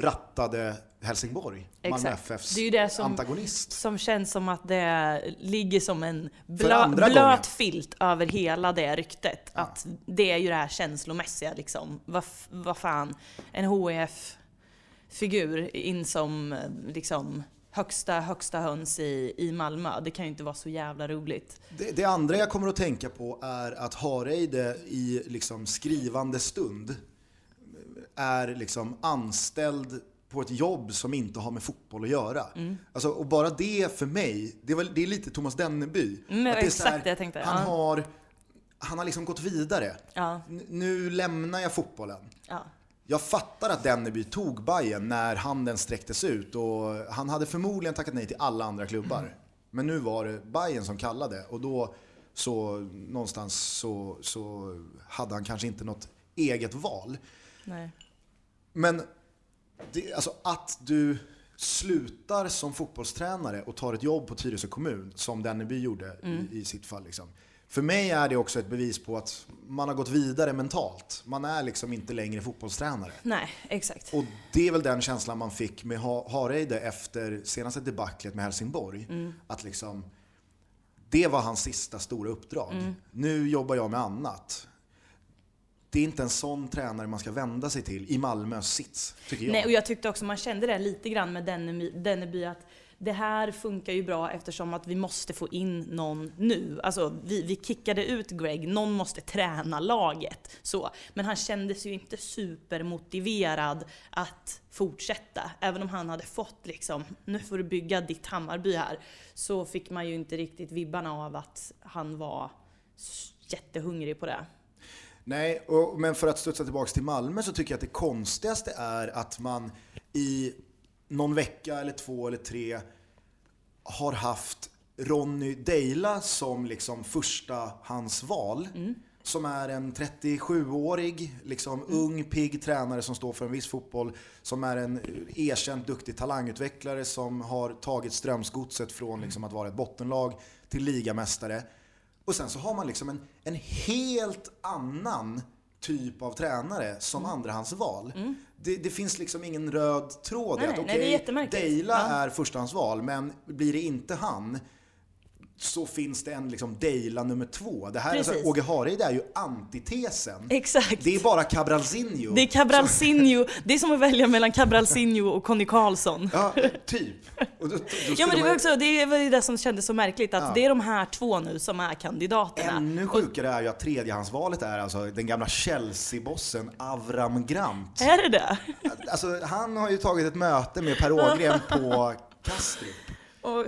rattade Helsingborg, Malmö Exakt. FFs Det är ju det som- antagonist. Som känns som att det ligger som en blö, blöt gången. filt över hela det ryktet. Ja. Att det är ju det här känslomässiga liksom. Vad vad fan, en HIF-figur in som liksom högsta, högsta höns i, i Malmö. Det kan ju inte vara så jävla roligt. Det, det andra jag kommer att tänka på är att Hareide i liksom skrivande stund är liksom anställd på ett jobb som inte har med fotboll att göra. Mm. Alltså, och bara det för mig, det väl, det är lite Thomas Denneby. Mm, det exakt här, det jag tänkte, Han, ja. har, han har liksom gått vidare. Ja, Nu lämnar jag fotbollen. ja. Jag fattar att Denneby tog Bayern när handen sträcktes ut och han hade förmodligen tackat nej till alla andra klubbar. Men nu var det Bayern som kallade och då så någonstans så, så hade han kanske inte något eget val. Nej. Men det, alltså att du slutar som fotbollstränare och tar ett jobb på Tyresö kommun, som Denneby gjorde i, i sitt fall. Liksom. För mig är det också ett bevis på att man har gått vidare mentalt. Man är liksom inte längre fotbollstränare. Nej, exakt. Och det är väl den känslan man fick med Ha- Hareide efter senaste debaclet med Helsingborg. Att liksom, det var hans sista stora uppdrag. Nu jobbar jag med annat. Det är inte en sån tränare man ska vända sig till i Malmös sits, tycker jag. Nej, och jag tyckte också man kände det lite grann med Denneby, Denneby att det här funkar ju bra eftersom att vi måste få in någon nu. Alltså vi, vi kickade ut Greg, någon måste träna laget. Så. Men han kändes ju inte supermotiverad att fortsätta. Även om han hade fått liksom, nu får du bygga ditt Hammarby här. Så fick man ju inte riktigt vibbarna av att han var jättehungrig på det. Nej, och, men för att studsa tillbaka till Malmö så tycker jag att det konstigaste är att man i någon vecka eller två eller tre har haft Ronny Deila som liksom första hans val. Som är en 37-årig, liksom ung, pigg tränare som står för en viss fotboll. Som är en erkänt duktig talangutvecklare som har tagit Strömsgodset från liksom att vara ett bottenlag till ligamästare. Och sen så har man liksom en, en helt annan typ av tränare som andrahandsval. Det, det finns liksom ingen röd tråd i Mm. Nej, att det är okej, jättemärkligt. Deila Ja. är förstahandsval, men blir det inte han så finns det en liksom Deila nummer två. Det här Precis. alltså, Åge Hareide är ju antitesen. Exakt. Det är bara Cabralzinho. Det är Cabralzinho, det är som att välja mellan Cabralzinho och Conny Karlsson. Ja, typ. Då, då Ja men det var också det, var ju det som kändes så märkligt, att Ja. det är de här två nu som är kandidaterna. Ännu sjukare är ju att tredjehandsvalet är alltså den gamla Chelsea-bossen Avram Grant. Är det det? Alltså, han har ju tagit ett möte med Per Ågren [laughs] på Kastrup. Och,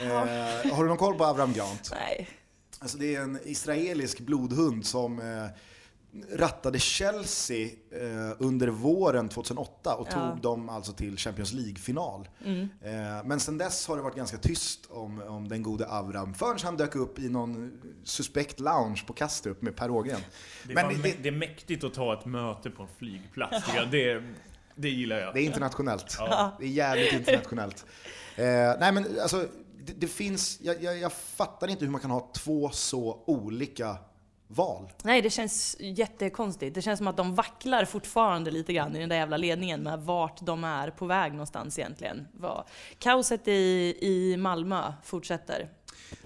Eh, har du någon koll på Avram Grant? nej. Alltså det är en israelisk blodhund som eh, rattade Chelsea eh, under våren 2008 och Ja. tog dem alltså till Champions League-final. Mm. Eh, men sen dess har det varit ganska tyst om, om den gode Avram förrän han dök upp i någon suspekt lounge på Kastrup med Per Ågren. Det Men det- det är mäktigt att ta ett möte på en flygplats. jag. [laughs] Det, det gillar jag. Det är internationellt. Ja. Det är jävligt internationellt. Eh, nej men alltså, det, det finns, jag, jag, jag fattar inte hur man kan ha två så olika val. Nej, det känns jättekonstigt. Det känns som att de vacklar fortfarande lite grann i den där jävla ledningen med vart de är på väg någonstans egentligen. Kaoset i, i Malmö fortsätter.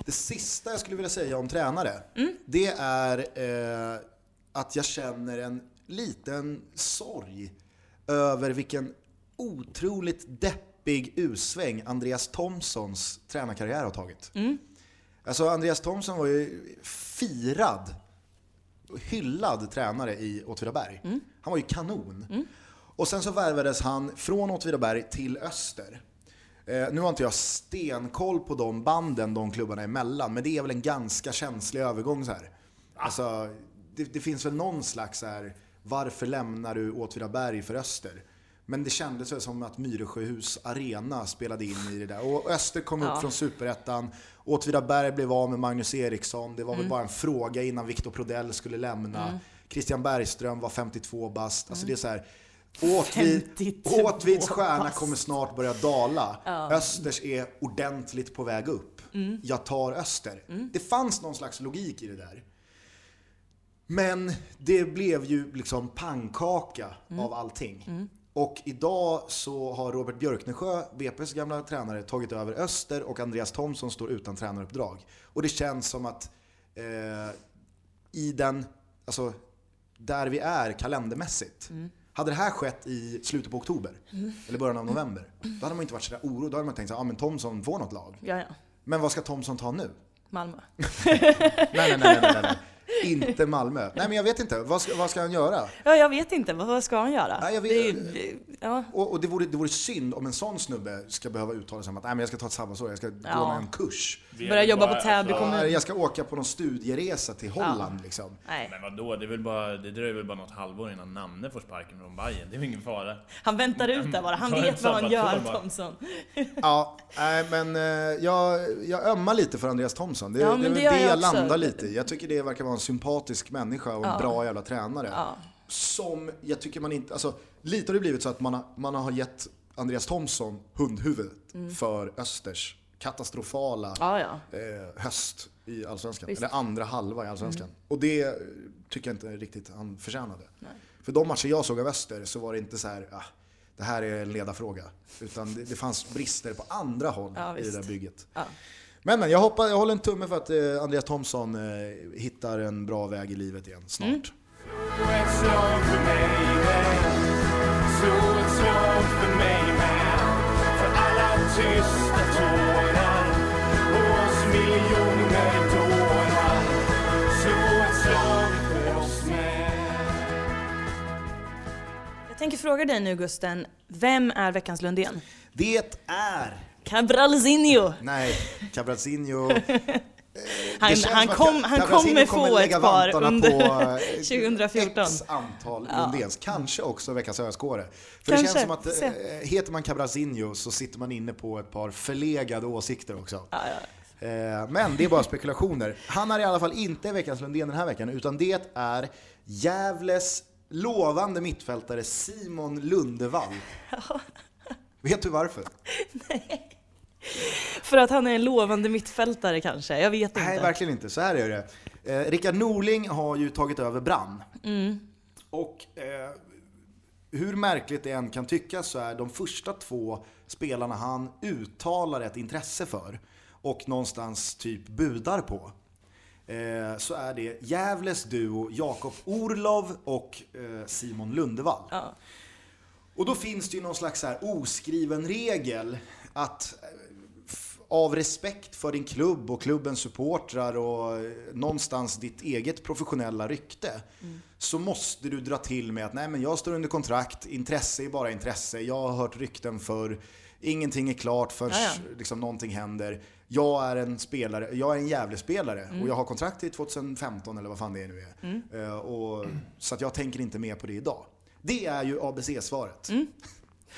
Det sista jag skulle vilja säga om tränare, Mm. det är eh, att jag känner en liten sorg över vilken otroligt deppig usväng Andreas Thomsons tränarkarriär har tagit. Mm. Alltså Andreas Thomson var ju firad hyllad tränare i Åtvidaberg. Mm. Han var ju kanon. Och sen så värvades han från Åtvidaberg till Öster. Eh, nu har inte jag stenkoll på de banden de klubbarna emellan, men det är väl en ganska känslig övergång så här. Alltså, det, det finns väl någon slags så här, varför lämnar du Åtvidaberg för Öster? Men det kändes väl som att Myresjöhus arena spelade in i det där. Och Öster kom Ja. upp från Superettan. Åtvidaberg blev av med Magnus Eriksson. Det var Mm. väl bara en fråga innan Viktor Prodell skulle lämna. Christian Bergström var 52 bast. Alltså det är så här. Åtvid, 52 Åtvids stjärna kommer snart börja dala. Östers är ordentligt på väg upp. Mm. Jag tar Öster. Det fanns någon slags logik i det där. Men det blev ju liksom pannkaka Mm. av allting. Och idag så har Robert Björknesjö, VPs gamla tränare, tagit över Öster och Andreas Thomsson står utan tränaruppdrag. Och det känns som att eh, i den, alltså där vi är kalendermässigt. Hade det här skett i slutet på oktober, eller början av november, då hade man inte varit sådär orolig. Då hade man tänkt att ah, men Thomsson får något lag. Ja, ja. Men vad ska Thomsson ta nu? Malmö. [laughs] Nej, nej, nej, nej, nej. [laughs] Inte Malmö. Nej, men jag vet inte. Vad ska, vad ska han göra? Ja, jag vet inte. Vad, vad ska han göra? Ja, jag vet- Det är ja. Och, och det, vore, det vore synd om en sån snubbe ska behöva uttala sig om att Nej, men jag ska ta ett sabbatsår, jag ska gå Ja. en kurs. Börja jobba bara- på Täby alltså, kommun. Ja, Jag ska åka på någon studieresa till Holland liksom. Nej. Men vadå, det, är väl bara, det dröjer väl bara något halvår innan Nanne får sparken från Bayern. Det är väl ingen fara. Han väntar ut där bara. Han Ta en vet vad han gör, bara. Thomson. [laughs] Ja, nej, men eh, jag, jag ömmar lite för Andreas Thomsson. Det, Ja, det det det jag jag landar lite i. Jag tycker det verkar vara en sympatisk människa och en Ja. bra jävla tränare. Ja. Som jag tycker man inte, alltså lite har det blivit så att man har, man har gett Andreas Thomsson hundhuvudet för Östers katastrofala Ja, ja. eh, höst i Allsvenskan. Visst. Eller andra halva i Allsvenskan. Och det tycker jag inte riktigt han förtjänade. Nej. För de matcher jag såg av Öster så var det inte så här, ah, det här är en ledarfråga. Utan det, det fanns brister på andra håll Ja, i det där bygget. Ja. Men, men jag, hoppas, jag håller en tumme för att eh, Andreas Thomsson eh, hittar en bra väg i livet igen snart. Mm. Jag tänker fråga dig nu Gusten, vem är veckans Lundén? Det är, Cabralzinho! nej. [laughs] Han, Det känns han, att kom, han kommer få ett par under på, eh, [laughs] 2014. X antal Ja. Lundéns. Kanske också veckans öskåre. För Kanske. det känns som att Se. eh, heter man Cabrazinho så sitter man inne på ett par förlegade åsikter också. Ja, ja. Eh, Men det är bara spekulationer. Han är i alla fall inte veckans Lundén den här veckan, utan det är Gävles lovande mittfältare Simon Lundevall. Vet du varför? [laughs] För att han är en lovande mittfältare kanske, jag vet inte. Nej, verkligen inte. Så här är det. Eh, Rickard Norling har ju tagit över Brann. Mm. Och eh, hur märkligt det än kan tyckas så är de första två spelarna han uttalar ett intresse för och någonstans typ budar på. Eh, så är det Gävles duo Jakob Orlov och eh, Simon Lundevall. Ja. Och då finns det ju någon slags så här oskriven regel att eh, av respekt för din klubb och klubbens supportrar och eh, någonstans ditt eget professionella rykte så måste du dra till med att nej men jag står under kontrakt, intresse är bara intresse, jag har hört rykten för ingenting är klart förrän Ja, ja. liksom, någonting händer. Jag är en spelare, jag är en Gävle-spelare Mm. och jag har kontrakt till 2015 eller vad fan det nu är. Eh, och, så att jag tänker inte mer på det idag. Det är ju ABC-svaret.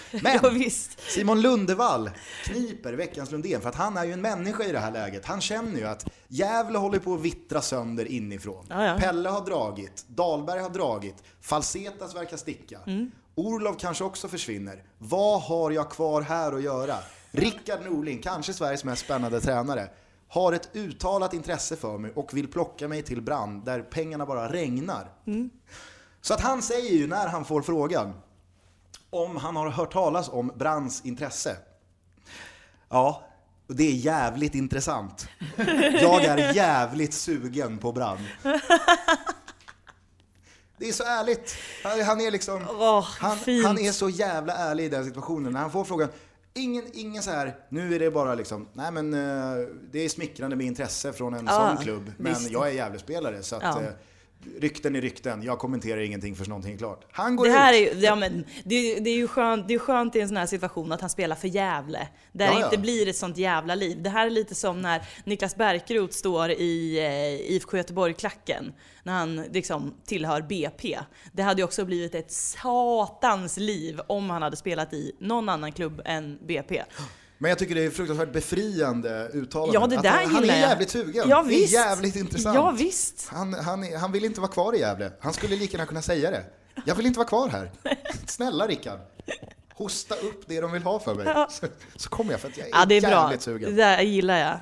[laughs] Men Mm. Ja. Simon Lundevall kniper veckans Lundén för att han är ju en människa i det här läget. Han känner ju att Gävle håller på att vittra sönder inifrån. Ja, ja. Pelle har dragit, Dahlberg har dragit, Falsetas verkar sticka. Mm. Orlov kanske också försvinner. Vad har jag kvar här att göra? Rickard Norling, kanske Sveriges mest spännande tränare, har ett uttalat intresse för mig och vill plocka mig till brand där pengarna bara regnar. Så att han säger ju när han får frågan om han har hört talas om Brands intresse. Ja, och det är jävligt intressant. Jag är jävligt sugen på Brand. Det är så ärligt. Han, han är liksom... Åh, han, han är så jävla ärlig i den situationen. När han får frågan, ingen, ingen så här, nu är det bara liksom, nej men eh, det är smickrande med intresse från en Ja, sån klubb. Men visst. jag är Gävlespelare så att Ja. Rykten är rykten. Jag kommenterar ingenting förrän någonting är klart. Han går Det här ut. är, ju- ja, men, det, det är ju skönt, det är skönt i en sån här situation att han spelar för Gävle. Där Ja, det ja. inte blir ett sånt jävla liv. Det här är lite som när Niklas Bärkroth står i eh, IFK Göteborg-klacken. När han liksom tillhör BP. Det hade ju också blivit ett satans liv om han hade spelat i någon annan klubb än BP. Men jag tycker det är fruktansvärt befriande uttalande. Ja, det där han, han är jävligt sugen. Ja, det visst. är jävligt intressant. Ja, visst. Han, han, han vill inte vara kvar i Gävle. Han skulle lika gärna kunna säga det. Jag vill inte vara kvar här. [laughs] Snälla Rickard. Hosta upp det de vill ha för mig. Så, så kommer jag för att jag är, Ja, det är bra. jävligt Det sugen. där gillar jag.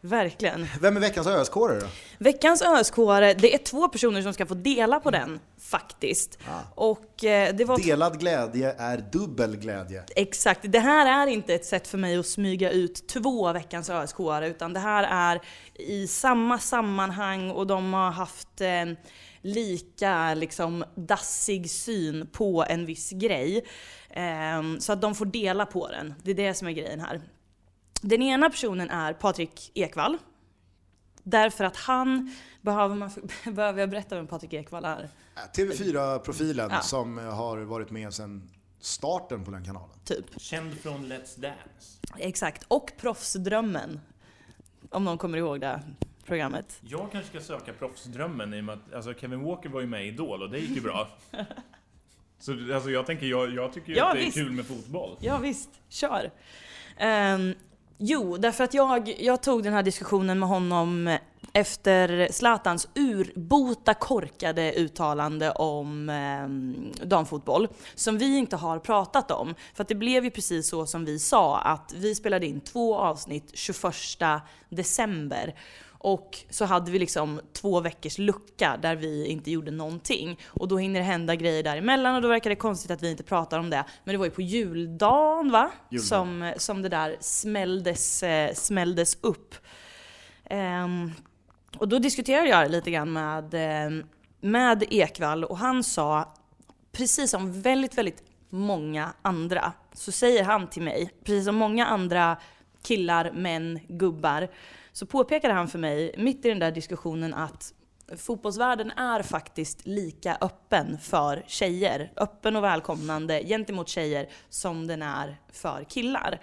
Verkligen. Vem är veckans öskåre då? Veckans öskåre, det är två personer som ska få dela på den faktiskt. Och eh, det var Delad glädje är dubbel glädje. Exakt, det här är inte ett sätt för mig att smyga ut två veckans ösk utan det här är i samma sammanhang och de har haft eh, lika liksom dassig syn på en viss grej. Eh, så att de får dela på den. Det är det som är grejen här. Den ena personen är Patrik Ekwall. Därför att han, behöver, man, [laughs] behöver jag berätta vem Patrik Ekwall är? TV4-profilen Ja. som har varit med sedan starten på den kanalen. Typ. Känd från Let's Dance. Exakt, och Proffsdrömmen. Om någon kommer ihåg det programmet. Jag kanske ska söka proffsdrömmen i och med att alltså, Kevin Walker var ju med i Idol och det gick ju bra. [laughs] Så alltså, jag tänker, jag, jag tycker ju Ja, att det är visst. kul med fotboll. Ja visst, kör. Ehm, jo, därför att jag, jag tog den här diskussionen med honom efter Zlatans urbota korkade uttalande om eh, damfotboll, som vi inte har pratat om. För att det blev ju precis så som vi sa, att vi spelade in två avsnitt 21 december. Och så hade vi liksom två veckors lucka där vi inte gjorde någonting. Och då hinner det hända grejer däremellan och då verkar det konstigt att vi inte pratar om det. Men det var ju på juldagen va? Juldagen. Som, som det där smälldes, eh, smälldes upp. Ehm, och då diskuterade jag lite grann med, eh, med Ekvall och han sa, precis som väldigt, väldigt många andra, så säger han till mig, precis som många andra killar, män, gubbar, så påpekade han för mig mitt i den där diskussionen att fotbollsvärlden är faktiskt lika öppen för tjejer, öppen och välkomnande gentemot tjejer som den är för killar.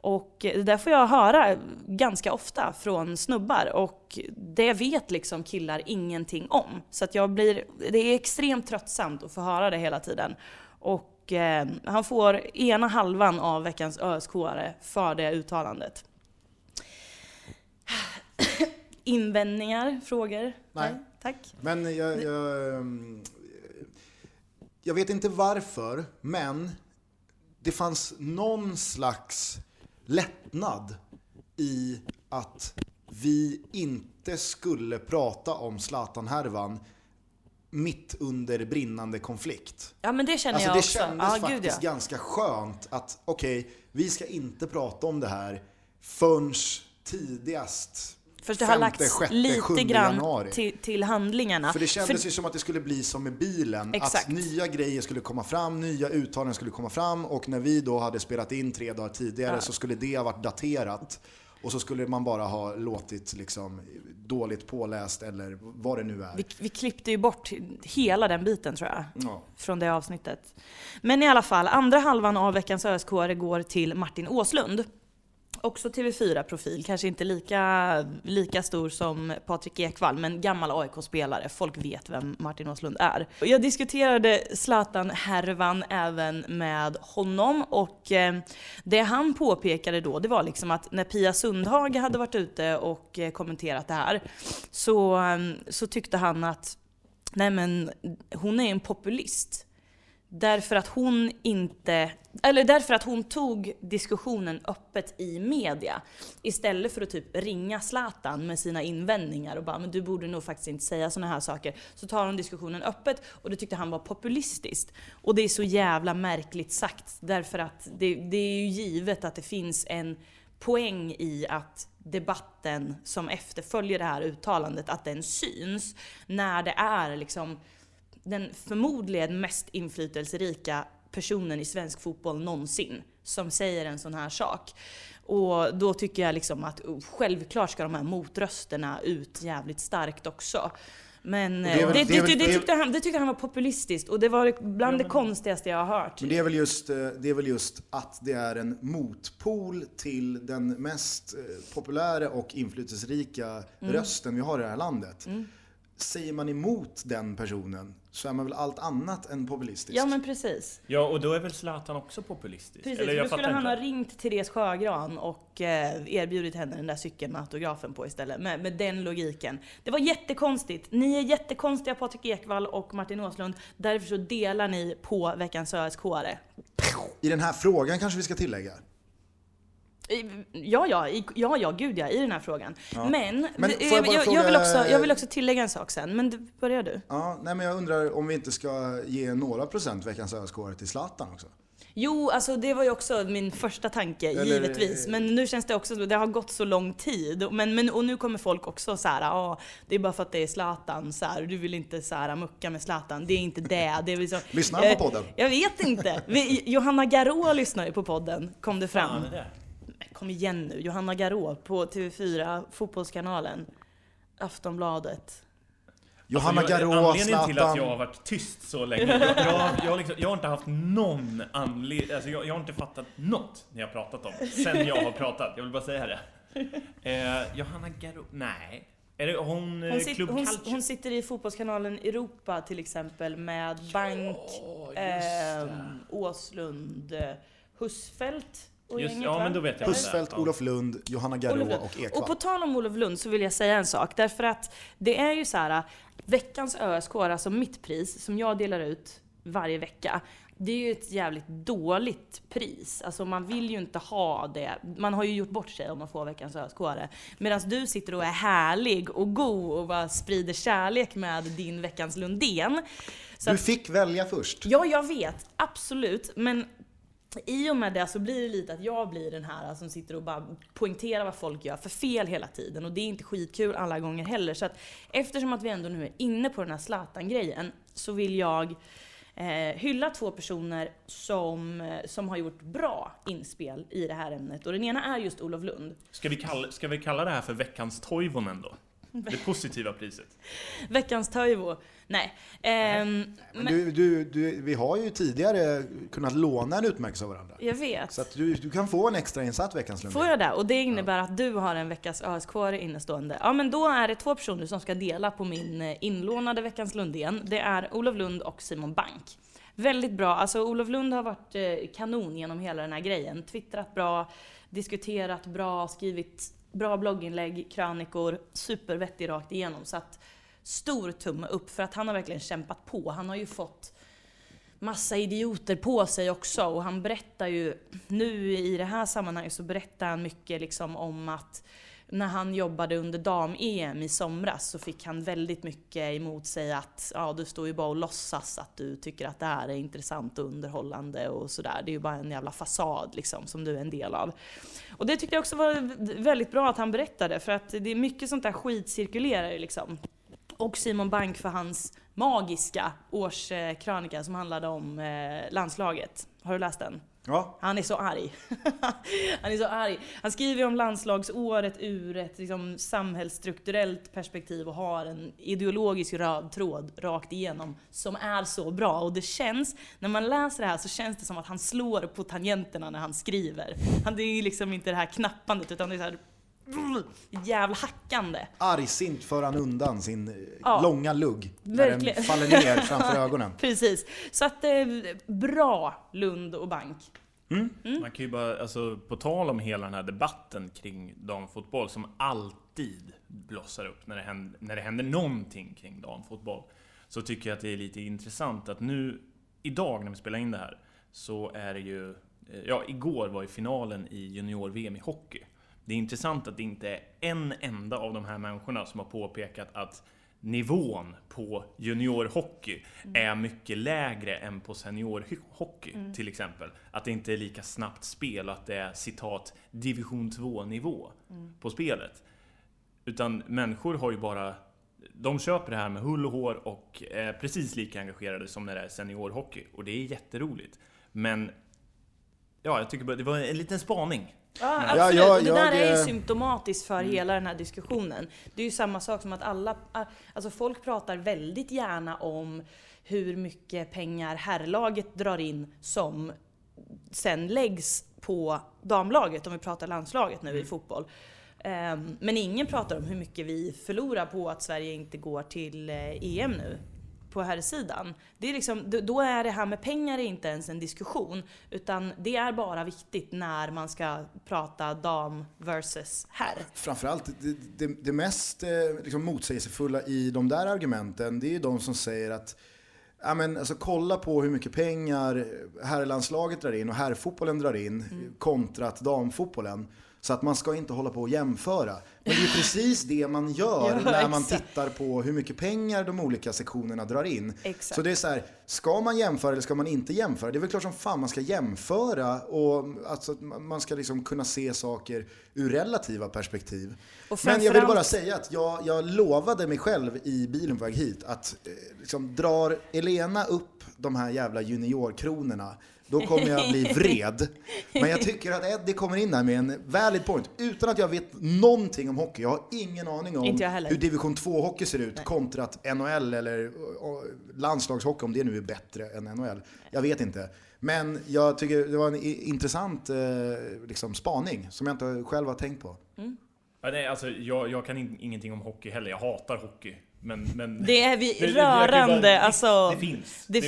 Och det där får jag höra ganska ofta från snubbar och det vet liksom killar ingenting om. Så att jag blir, det är extremt tröttsamt att få höra det hela tiden. Och eh, han får ena halvan av veckans ösk för det uttalandet. [coughs] Invändningar, frågor? Nej. Tack. Men jag, jag, ehm, jag vet inte varför, men det fanns någon slags lättnad i att vi inte skulle prata om Zlatan-härvan mitt under brinnande konflikt. Ja men det känner Alltså jag det också. kändes ja, gud, faktiskt ja. ganska skönt att okej, vi ska inte prata om det här förrän tidigast Först det har lagts sjätte, lite grann till, till handlingarna. För det kändes ju som att det skulle bli som med bilen. Exakt. Att nya grejer skulle komma fram, nya uttalanden skulle komma fram och när vi då hade spelat in tre dagar tidigare Ja. så skulle det ha varit daterat. Och så skulle man bara ha låtit liksom dåligt påläst eller vad det nu är. Vi, vi klippte ju bort hela den biten tror jag. Ja. Från det avsnittet. Men i alla fall, andra halvan av veckans ösk går till Martin Åslund. Också TV4-profil, kanske inte lika, lika stor som Patrik Ekwall, men gammal AIK-spelare. Folk vet vem Martin Åslund är. Jag diskuterade Zlatan-härvan även med honom och eh, det han påpekade då, det var liksom att när Pia Sundhage hade varit ute och eh, kommenterat det här, så, eh, så tyckte han att nej men hon är en populist. Därför att hon inte, eller därför att hon tog diskussionen öppet i media. Istället för att typ ringa Zlatan med sina invändningar och bara men du borde nog faktiskt inte säga sådana här saker. Så tar hon diskussionen öppet och det tyckte han var populistiskt. Och det är så jävla märkligt sagt därför att det, det är ju givet att det finns en poäng i att debatten som efterföljer det här uttalandet, att den syns när det är liksom den förmodligen mest inflytelserika personen i svensk fotboll någonsin som säger en sån här sak. Och då tycker jag liksom att oh, självklart ska de här motrösterna ut jävligt starkt också. Men det det, är väl- det, det är väl- det, det är- tyckte han, det tyckte han var populistiskt och det var bland det konstigaste jag har hört. Men det är, väl just, eh, det är väl just att det är en motpol till den mest eh, populära och inflytelserika Mm. rösten vi har i det här landet. Säger man emot den personen så är man väl allt annat än populistisk. Ja men precis. Ja, och då är väl Zlatan också populistisk? Precis, Eller då skulle han ha ringt Therese Sjögran och eh, erbjudit henne den där cykeln med autografen på istället. Med, med den logiken. Det var jättekonstigt. Ni är jättekonstiga Patrik Ekwall och Martin Åslund. Därför så delar ni på veckans ÖSK-are. I den här frågan kanske vi ska tillägga. Ja, ja, i- ja, ja, gud ja, i den här frågan. Men, Men jag, jag jag, fråga- vill också, jag vill också tillägga en sak sen, men börjar du? Ja, nej men jag undrar om vi inte ska ge några procent veckans öskåre till Zlatan också. Jo, alltså det var ju också min första tanke, Eller- givetvis. Men nu känns det också, det har gått så lång tid. Men, men, och nu kommer folk också så här, ja, det är bara för att det är Zlatan, så här, du vill inte så här, mucka med Zlatan. Det är inte det. det är liksom, Lyssnar han på Eh, podden? Jag vet inte. Vi, Johanna Garå lyssnar ju på podden, kom det fram. Är det? Kom igen nu, Johanna Garå på TV4, Fotbollskanalen, Aftonbladet. Johanna Alltså, Garå, Anledningen till att jag har Zlatan. varit tyst så länge, jag, jag, jag, har liksom, jag har inte haft någon anledning, alltså jag, jag har inte fattat något när jag har pratat om, sen jag har pratat. Jag vill bara säga det. Eh, Johanna Garro, nej. Är det hon, eh, Hon, sit, Club hon, hon sitter i Fotbollskanalen Europa till exempel med Bank, just eh. Åslund, eh, Husfeldt och Just, gänget ja va? men då vet jag. Husfeldt, Ja. Olof Lund, Johanna Garå Olof Lund. och Och på tal om Olof Lund så vill jag säga en sak. Därför att det är ju så här, veckans ÖSK, alltså mitt pris som jag delar ut varje vecka. Det är ju ett jävligt dåligt pris. Alltså man vill ju inte ha det. Man har ju gjort bort sig om man får veckans ösk Medan du sitter och är härlig och god och bara sprider kärlek med din veckans Lundén. Så Du att, fick välja först. ja, jag vet. Absolut. Men i och med det så blir det lite att jag blir den här som sitter och bara poängterar vad folk gör för fel hela tiden. Och det är inte skitkul alla gånger heller. Så att eftersom att vi ändå nu är inne på den här Zlatan-grejen så vill jag eh, hylla två personer som, eh, som har gjort bra inspel i det här ämnet. Och den ena är just Olof Lund. Ska vi, kalla, ska vi kalla det här för veckans Toivonen då? Det positiva priset. Veckans Toivo. Nej. Ehm, Men men, du, du, du, vi har ju tidigare kunnat låna en utmärkelse av varandra. jag vet. Så att du, du kan få en extra insatt veckans Lundén. Får jag det? Och det innebär att du har en veckas ösk innestående. Ja men då är det två personer som ska dela på min eh, inlånade veckans Lundén. Det är Olof Lund och Simon Bank. Väldigt bra, alltså Olof Lund har varit eh, kanon genom hela den här grejen. Twittrat bra, diskuterat bra, skrivit bra blogginlägg, krönikor, supervettig rakt igenom. Så att stor tumme upp för att han har verkligen kämpat på. Han har ju fått massa idioter på sig också och han berättar ju, nu i det här sammanhanget så berättar han mycket liksom om att när han jobbade under dam-EM i somras så fick han väldigt mycket emot sig att ja, du står ju bara och låtsas att du tycker att det här är intressant och underhållande och sådär. Det är ju bara en jävla fasad liksom som du är en del av. Och det tyckte jag också var väldigt bra att han berättade för att det är mycket sånt där skit cirkulerar ju liksom. Och Simon Bank för hans magiska årskrönika som handlade om eh, landslaget. Har du läst den? Ja, Han är så arg. [laughs] Han är så arg. Han skriver om landslagsåret ur ett liksom, samhällsstrukturellt perspektiv och har en ideologisk röd tråd rakt igenom som är så bra. Och det känns, när man läser det här så känns det som att han slår på tangenterna när han skriver. Han, det är liksom inte det här knappandet utan det är så här jävla hackande. argsint för han undan sin eh, Ja. långa lugg när Verkligen. den faller ner framför [laughs] ögonen. Precis. Så att, eh, bra Lund och Bank. Man kan ju bara, alltså på tal om hela den här debatten kring damfotboll som alltid blossar upp när det händer, när det händer någonting kring damfotboll. Så tycker jag att det är lite intressant att nu, idag när vi spelar in det här, så är det ju, eh, ja igår var ju finalen i junior-VM i hockey. Det är intressant att det inte är en enda av de här människorna som har påpekat att nivån på juniorhockey är mycket lägre än på seniorhockey till exempel. Att det inte är lika snabbt spel och att det är citat division 2 nivå på spelet. Utan människor har ju bara de köper det här med hull och hår och är precis lika engagerade som när det är seniorhockey. Och det är jätteroligt. Men Ja, jag tycker bara det var en liten spaning. Ja, Ja, absolut. jag- och det där jag, är ju eh, symptomatiskt för hela den här diskussionen. Det är ju samma sak som att alla, alltså folk pratar väldigt gärna om hur mycket pengar herrlaget drar in som sen läggs på damlaget, om vi pratar landslaget nu i fotboll. Ehm, Men ingen pratar om hur mycket vi förlorar på att Sverige inte går till eh, EM nu på här sidan. Det är liksom, då- är det här med pengar inte ens en diskussion. Utan det är bara viktigt när man ska prata dam versus herr. Framförallt, det, det, det mest eh, liksom motsägelsefulla i de där argumenten, det är ju de som säger att Ja, men, alltså, kolla på hur mycket pengar herrlandslaget drar in och herrfotbollen drar in kontra att damfotbollen. Så att man ska inte hålla på och jämföra. Men det är [laughs] precis det man gör Ja, när man exakt. tittar på hur mycket pengar de olika sektionerna drar in. Exakt. Så det är så här, ska man jämföra eller ska man inte jämföra? Det är väl klart som fan man ska jämföra och alltså, man ska liksom kunna se saker ur relativa perspektiv. Men jag vill bara säga att jag, jag lovade mig själv i bilen på väg hit att eh, liksom, drar Elena upp de här jävla juniorkronorna då kommer jag bli vred. Men jag tycker att Eddie kommer in här med en valid point utan att jag vet någonting om hockey. Jag har ingen aning om hur division 2-hockey ser ut kontra att NHL eller landslagshockey, om det nu är bättre än NHL. Jag vet inte. Men jag tycker det var en intressant eh, liksom, spaning som jag inte själv har tänkt på. Ja, nej, alltså, jag, jag kan in, ingenting om hockey heller. Jag hatar hockey. Men, men Det är vi Det- rörande, det- alltså. det finns. Det,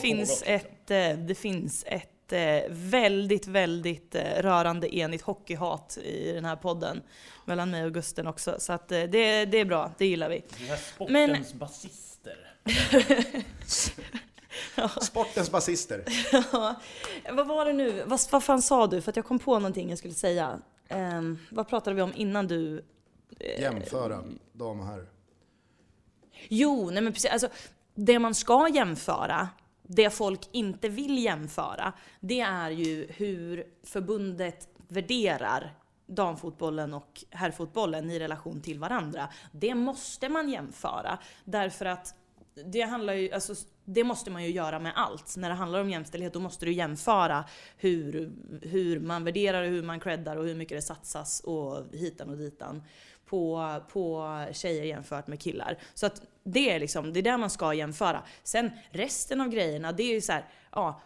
finns ett, eh, det finns ett eh, väldigt, väldigt eh, rörande enigt hockeyhat i den här podden. Mellan mig och Gusten också. Så att eh, det, det är bra, det gillar vi. Vi är Men- [laughs] sportens basister. [laughs] Sportens basister. Vad var det nu? Vad, vad fan sa du? För att jag kom på någonting jag skulle säga. Ehm, vad pratade vi om innan du... Jämföra dam och herr. Jo, nej men precis. Alltså, det man ska jämföra, det folk inte vill jämföra, det är ju hur förbundet värderar damfotbollen och herrfotbollen i relation till varandra. Det måste man jämföra. Därför att det handlar ju, alltså, det måste man ju göra med allt. När det handlar om jämställdhet då måste du jämföra hur, hur man värderar och hur man creddar och hur mycket det satsas och hitan och ditan på, på tjejer jämfört med killar. Så att det är liksom, det är där man ska jämföra. Sen resten av grejerna, det är ju så här, ja,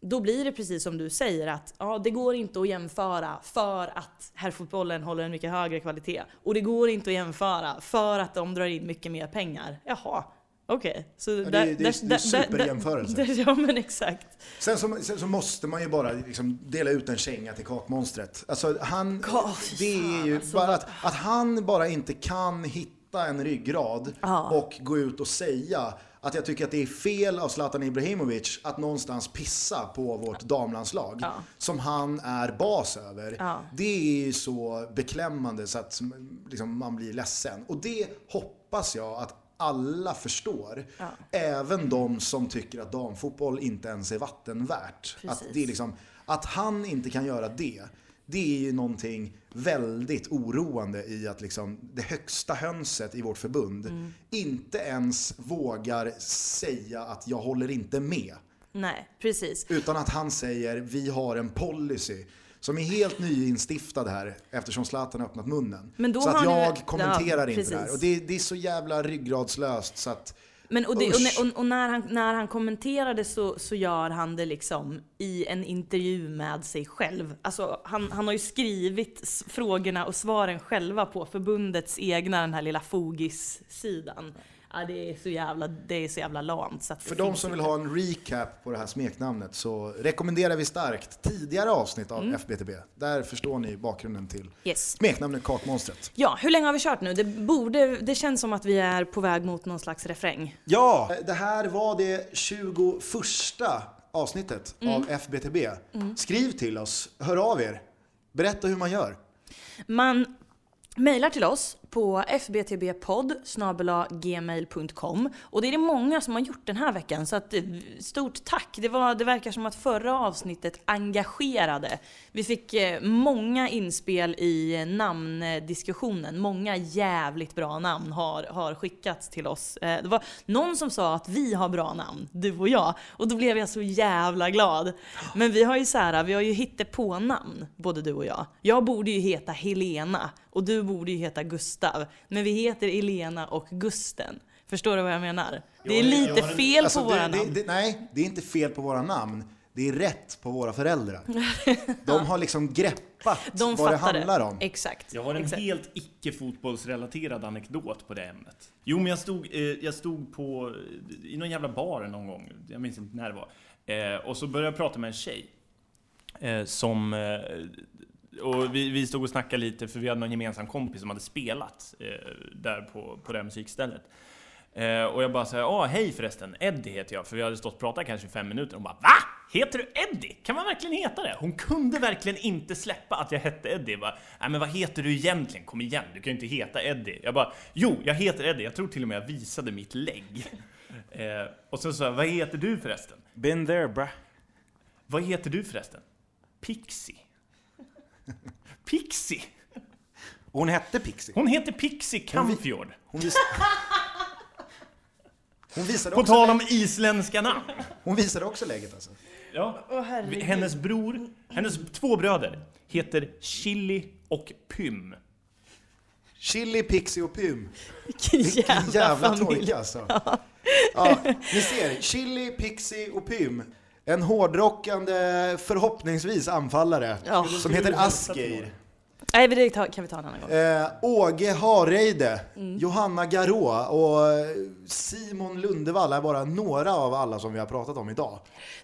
då blir det precis som du säger att ja, det går inte att jämföra för att herrfotbollen håller en mycket högre kvalitet. Och det går inte att jämföra för att de drar in mycket mer pengar. Jaha, okej. Så det är- det det är superjämförelse. Ja men exakt. Sen så, sen så måste man ju bara liksom dela ut en känga till kakmonstret. Alltså han, fy det är ju alltså. bara att, att han bara inte kan hitta en ryggrad Ja. och gå ut och säga att jag tycker att det är fel av Zlatan Ibrahimovic att någonstans pissa på vårt damlandslag Ja. som han är bas över. Ja. Det är ju så beklämmande så att liksom, man blir ledsen. Och det hoppas jag att alla förstår. Ja. Även de som tycker att damfotboll inte ens är vattenvärt. Att, det är liksom, att han inte kan göra det, det är ju någonting väldigt oroande i att liksom det högsta hönset i vårt förbund Mm. inte ens vågar säga att jag håller inte med. Nej, precis. Utan att han säger vi har en policy som är helt nyinstiftad här eftersom Zlatan har öppnat munnen. Så att har ni- jag kommenterar Ja, inte det här. Och det, det är så jävla ryggradslöst så att Men och, det, och, när- och, när, han, när han kommenterar det så, så gör han det liksom i en intervju med sig själv. Alltså han, han har ju skrivit frågorna och svaren själva på förbundets egna, den här lilla Fogis-sidan. Ja, det är så jävla, det är så jävla lamt. Så För de som vill ha en recap på det här smeknamnet så rekommenderar vi starkt tidigare avsnitt av Mm. FBTB. Där förstår ni bakgrunden till Yes. smeknamnet Kakmonstret. Ja, hur länge har vi kört nu? Det, borde, det känns som att vi är på väg mot någon slags refräng. Ja, det här var det 21 avsnittet Mm. av FBTB. Skriv till oss, hör av er. Berätta hur man gör. Man mejlar till oss på fbtbpodd gmail.com och det är det många som har gjort den här veckan så att eh, stort tack. Det, var, det verkar som att förra avsnittet engagerade. Vi fick eh, många inspel i namndiskussionen. Många jävligt bra namn har, har skickats till oss. Eh, det var någon som sa att vi har bra namn, du och jag. Och då blev jag så jävla glad. Men vi har ju så här, vi har ju hittat på namn, både du och jag. Jag borde ju heta Helena och du borde ju heta Gustav. Men vi heter Elena och Gusten. Förstår du vad jag menar? Det är lite fel Alltså, på våra det, det, namn. det, nej, det är inte fel på våra namn. Det är rätt på våra föräldrar. [laughs] De har liksom greppat De vad det handlar om. Exakt. Jag har en Exakt. helt icke-fotbollsrelaterad anekdot på det ämnet. Jo, men jag stod, eh, jag stod på, i någon jävla bar någon gång, jag minns inte när det var. Eh, och så började jag prata med en tjej. Eh, som, eh, och vi, vi stod och snackade lite för vi hade någon gemensam kompis som hade spelat eh, där på, på det här musikstället. Eh, och jag bara säger, ja hej förresten, Eddie heter jag, för vi hade stått och pratat kanske i fem minuter. Hon bara, VA? Heter du Eddie? Kan man verkligen heta det? Hon kunde verkligen inte släppa att jag hette Eddie. Jag bara, Nej men vad heter du egentligen? Kom igen, du kan ju inte heta Eddie. Jag bara, jo, jag heter Eddie. Jag tror till och med jag visade mitt lägg. Eh, och så sa jag, vad heter du förresten? Been there bruh. Vad heter du förresten? Pixie. Pixie? Hon hette Pixie. Hon heter Pixie Camfjord. Hon, vis... hon, visade På också tal om isländska namn. hon visade också läget alltså. Ja. Åh, herregud. hennes bror, hennes två bröder, heter Chili och Pym. Chili, Pixie och Pym. Vilken Vilken jävla, jävla familj. trojka alltså. Ja, ni ser, Chili, Pixie och Pym. En hårdrockande, förhoppningsvis anfallare, Ja. som heter Asgeir. Nej, det kan vi ta en annan gång. Eh, Åge Hareide, Mm. Johanna Garå och eh, Simon Lundevall är bara några av alla som vi har pratat om idag.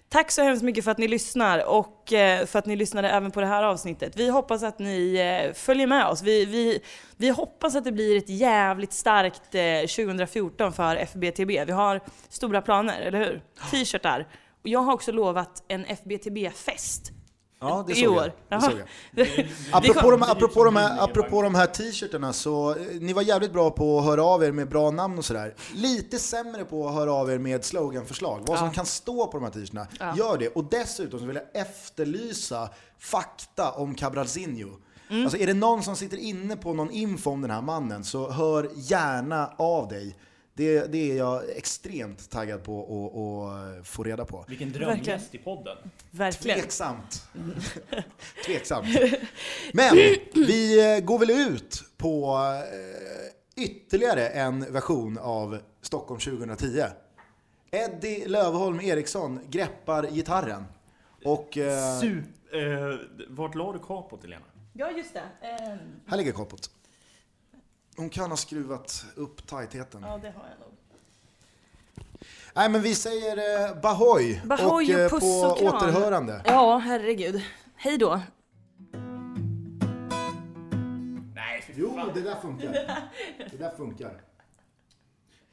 Tack så hemskt mycket för att ni lyssnar och eh, för att ni lyssnade även på det här avsnittet. Vi hoppas att ni eh, följer med oss. Vi, vi, vi hoppas att det blir ett jävligt starkt eh, 2014 för FBTB. Vi har stora planer, eller hur? T-shirtar. Och jag har också lovat en FBTB-fest Ja, det i såg år. jag. Det såg jag. Det Apropå, de, apropå, de här, apropå de här t-shirtarna så, eh, ni var jävligt bra på att höra av er med bra namn och sådär. Lite sämre på att höra av er med sloganförslag. Vad som Ja. kan stå på de här t-shirtarna. Ja. Gör det. Och dessutom så vill jag efterlysa fakta om Cabralzinho. Mm. Alltså är det någon som sitter inne på någon info om den här mannen så hör gärna av dig. Det, det är jag extremt taggad på att få reda på. Vilken drömgäst i podden. Verkligen. Tveksamt. [laughs] Tveksamt. Men vi eh, går väl ut på eh, ytterligare en version av Stockholm 2010. Eddie Lövholm Eriksson greppar gitarren. Och eh, Sup, eh, vart la du kapot, Helena? Ja, just det. Ehm, här ligger koppet. Hon kan ha skruvat upp tajtheten. ja, det har jag nog. Nej men vi säger eh, Bahoy, Bahoy och eh, puss på och kram. återhörande. Ja, herregud. Hej då. Nej, fy Jo, det där funkar. [laughs] Det där funkar.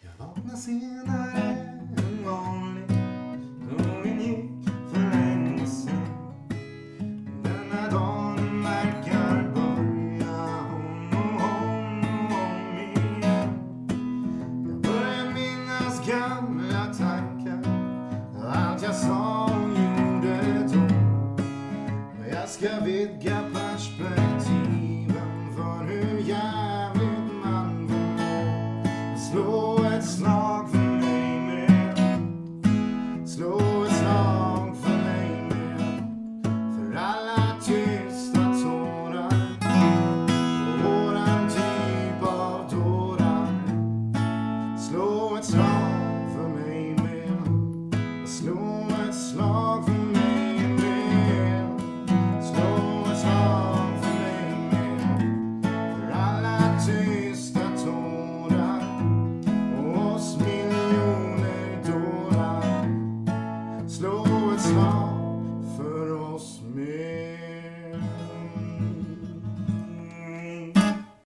Jag vaknar senare än vanligt. Dagen gick jag ska vidga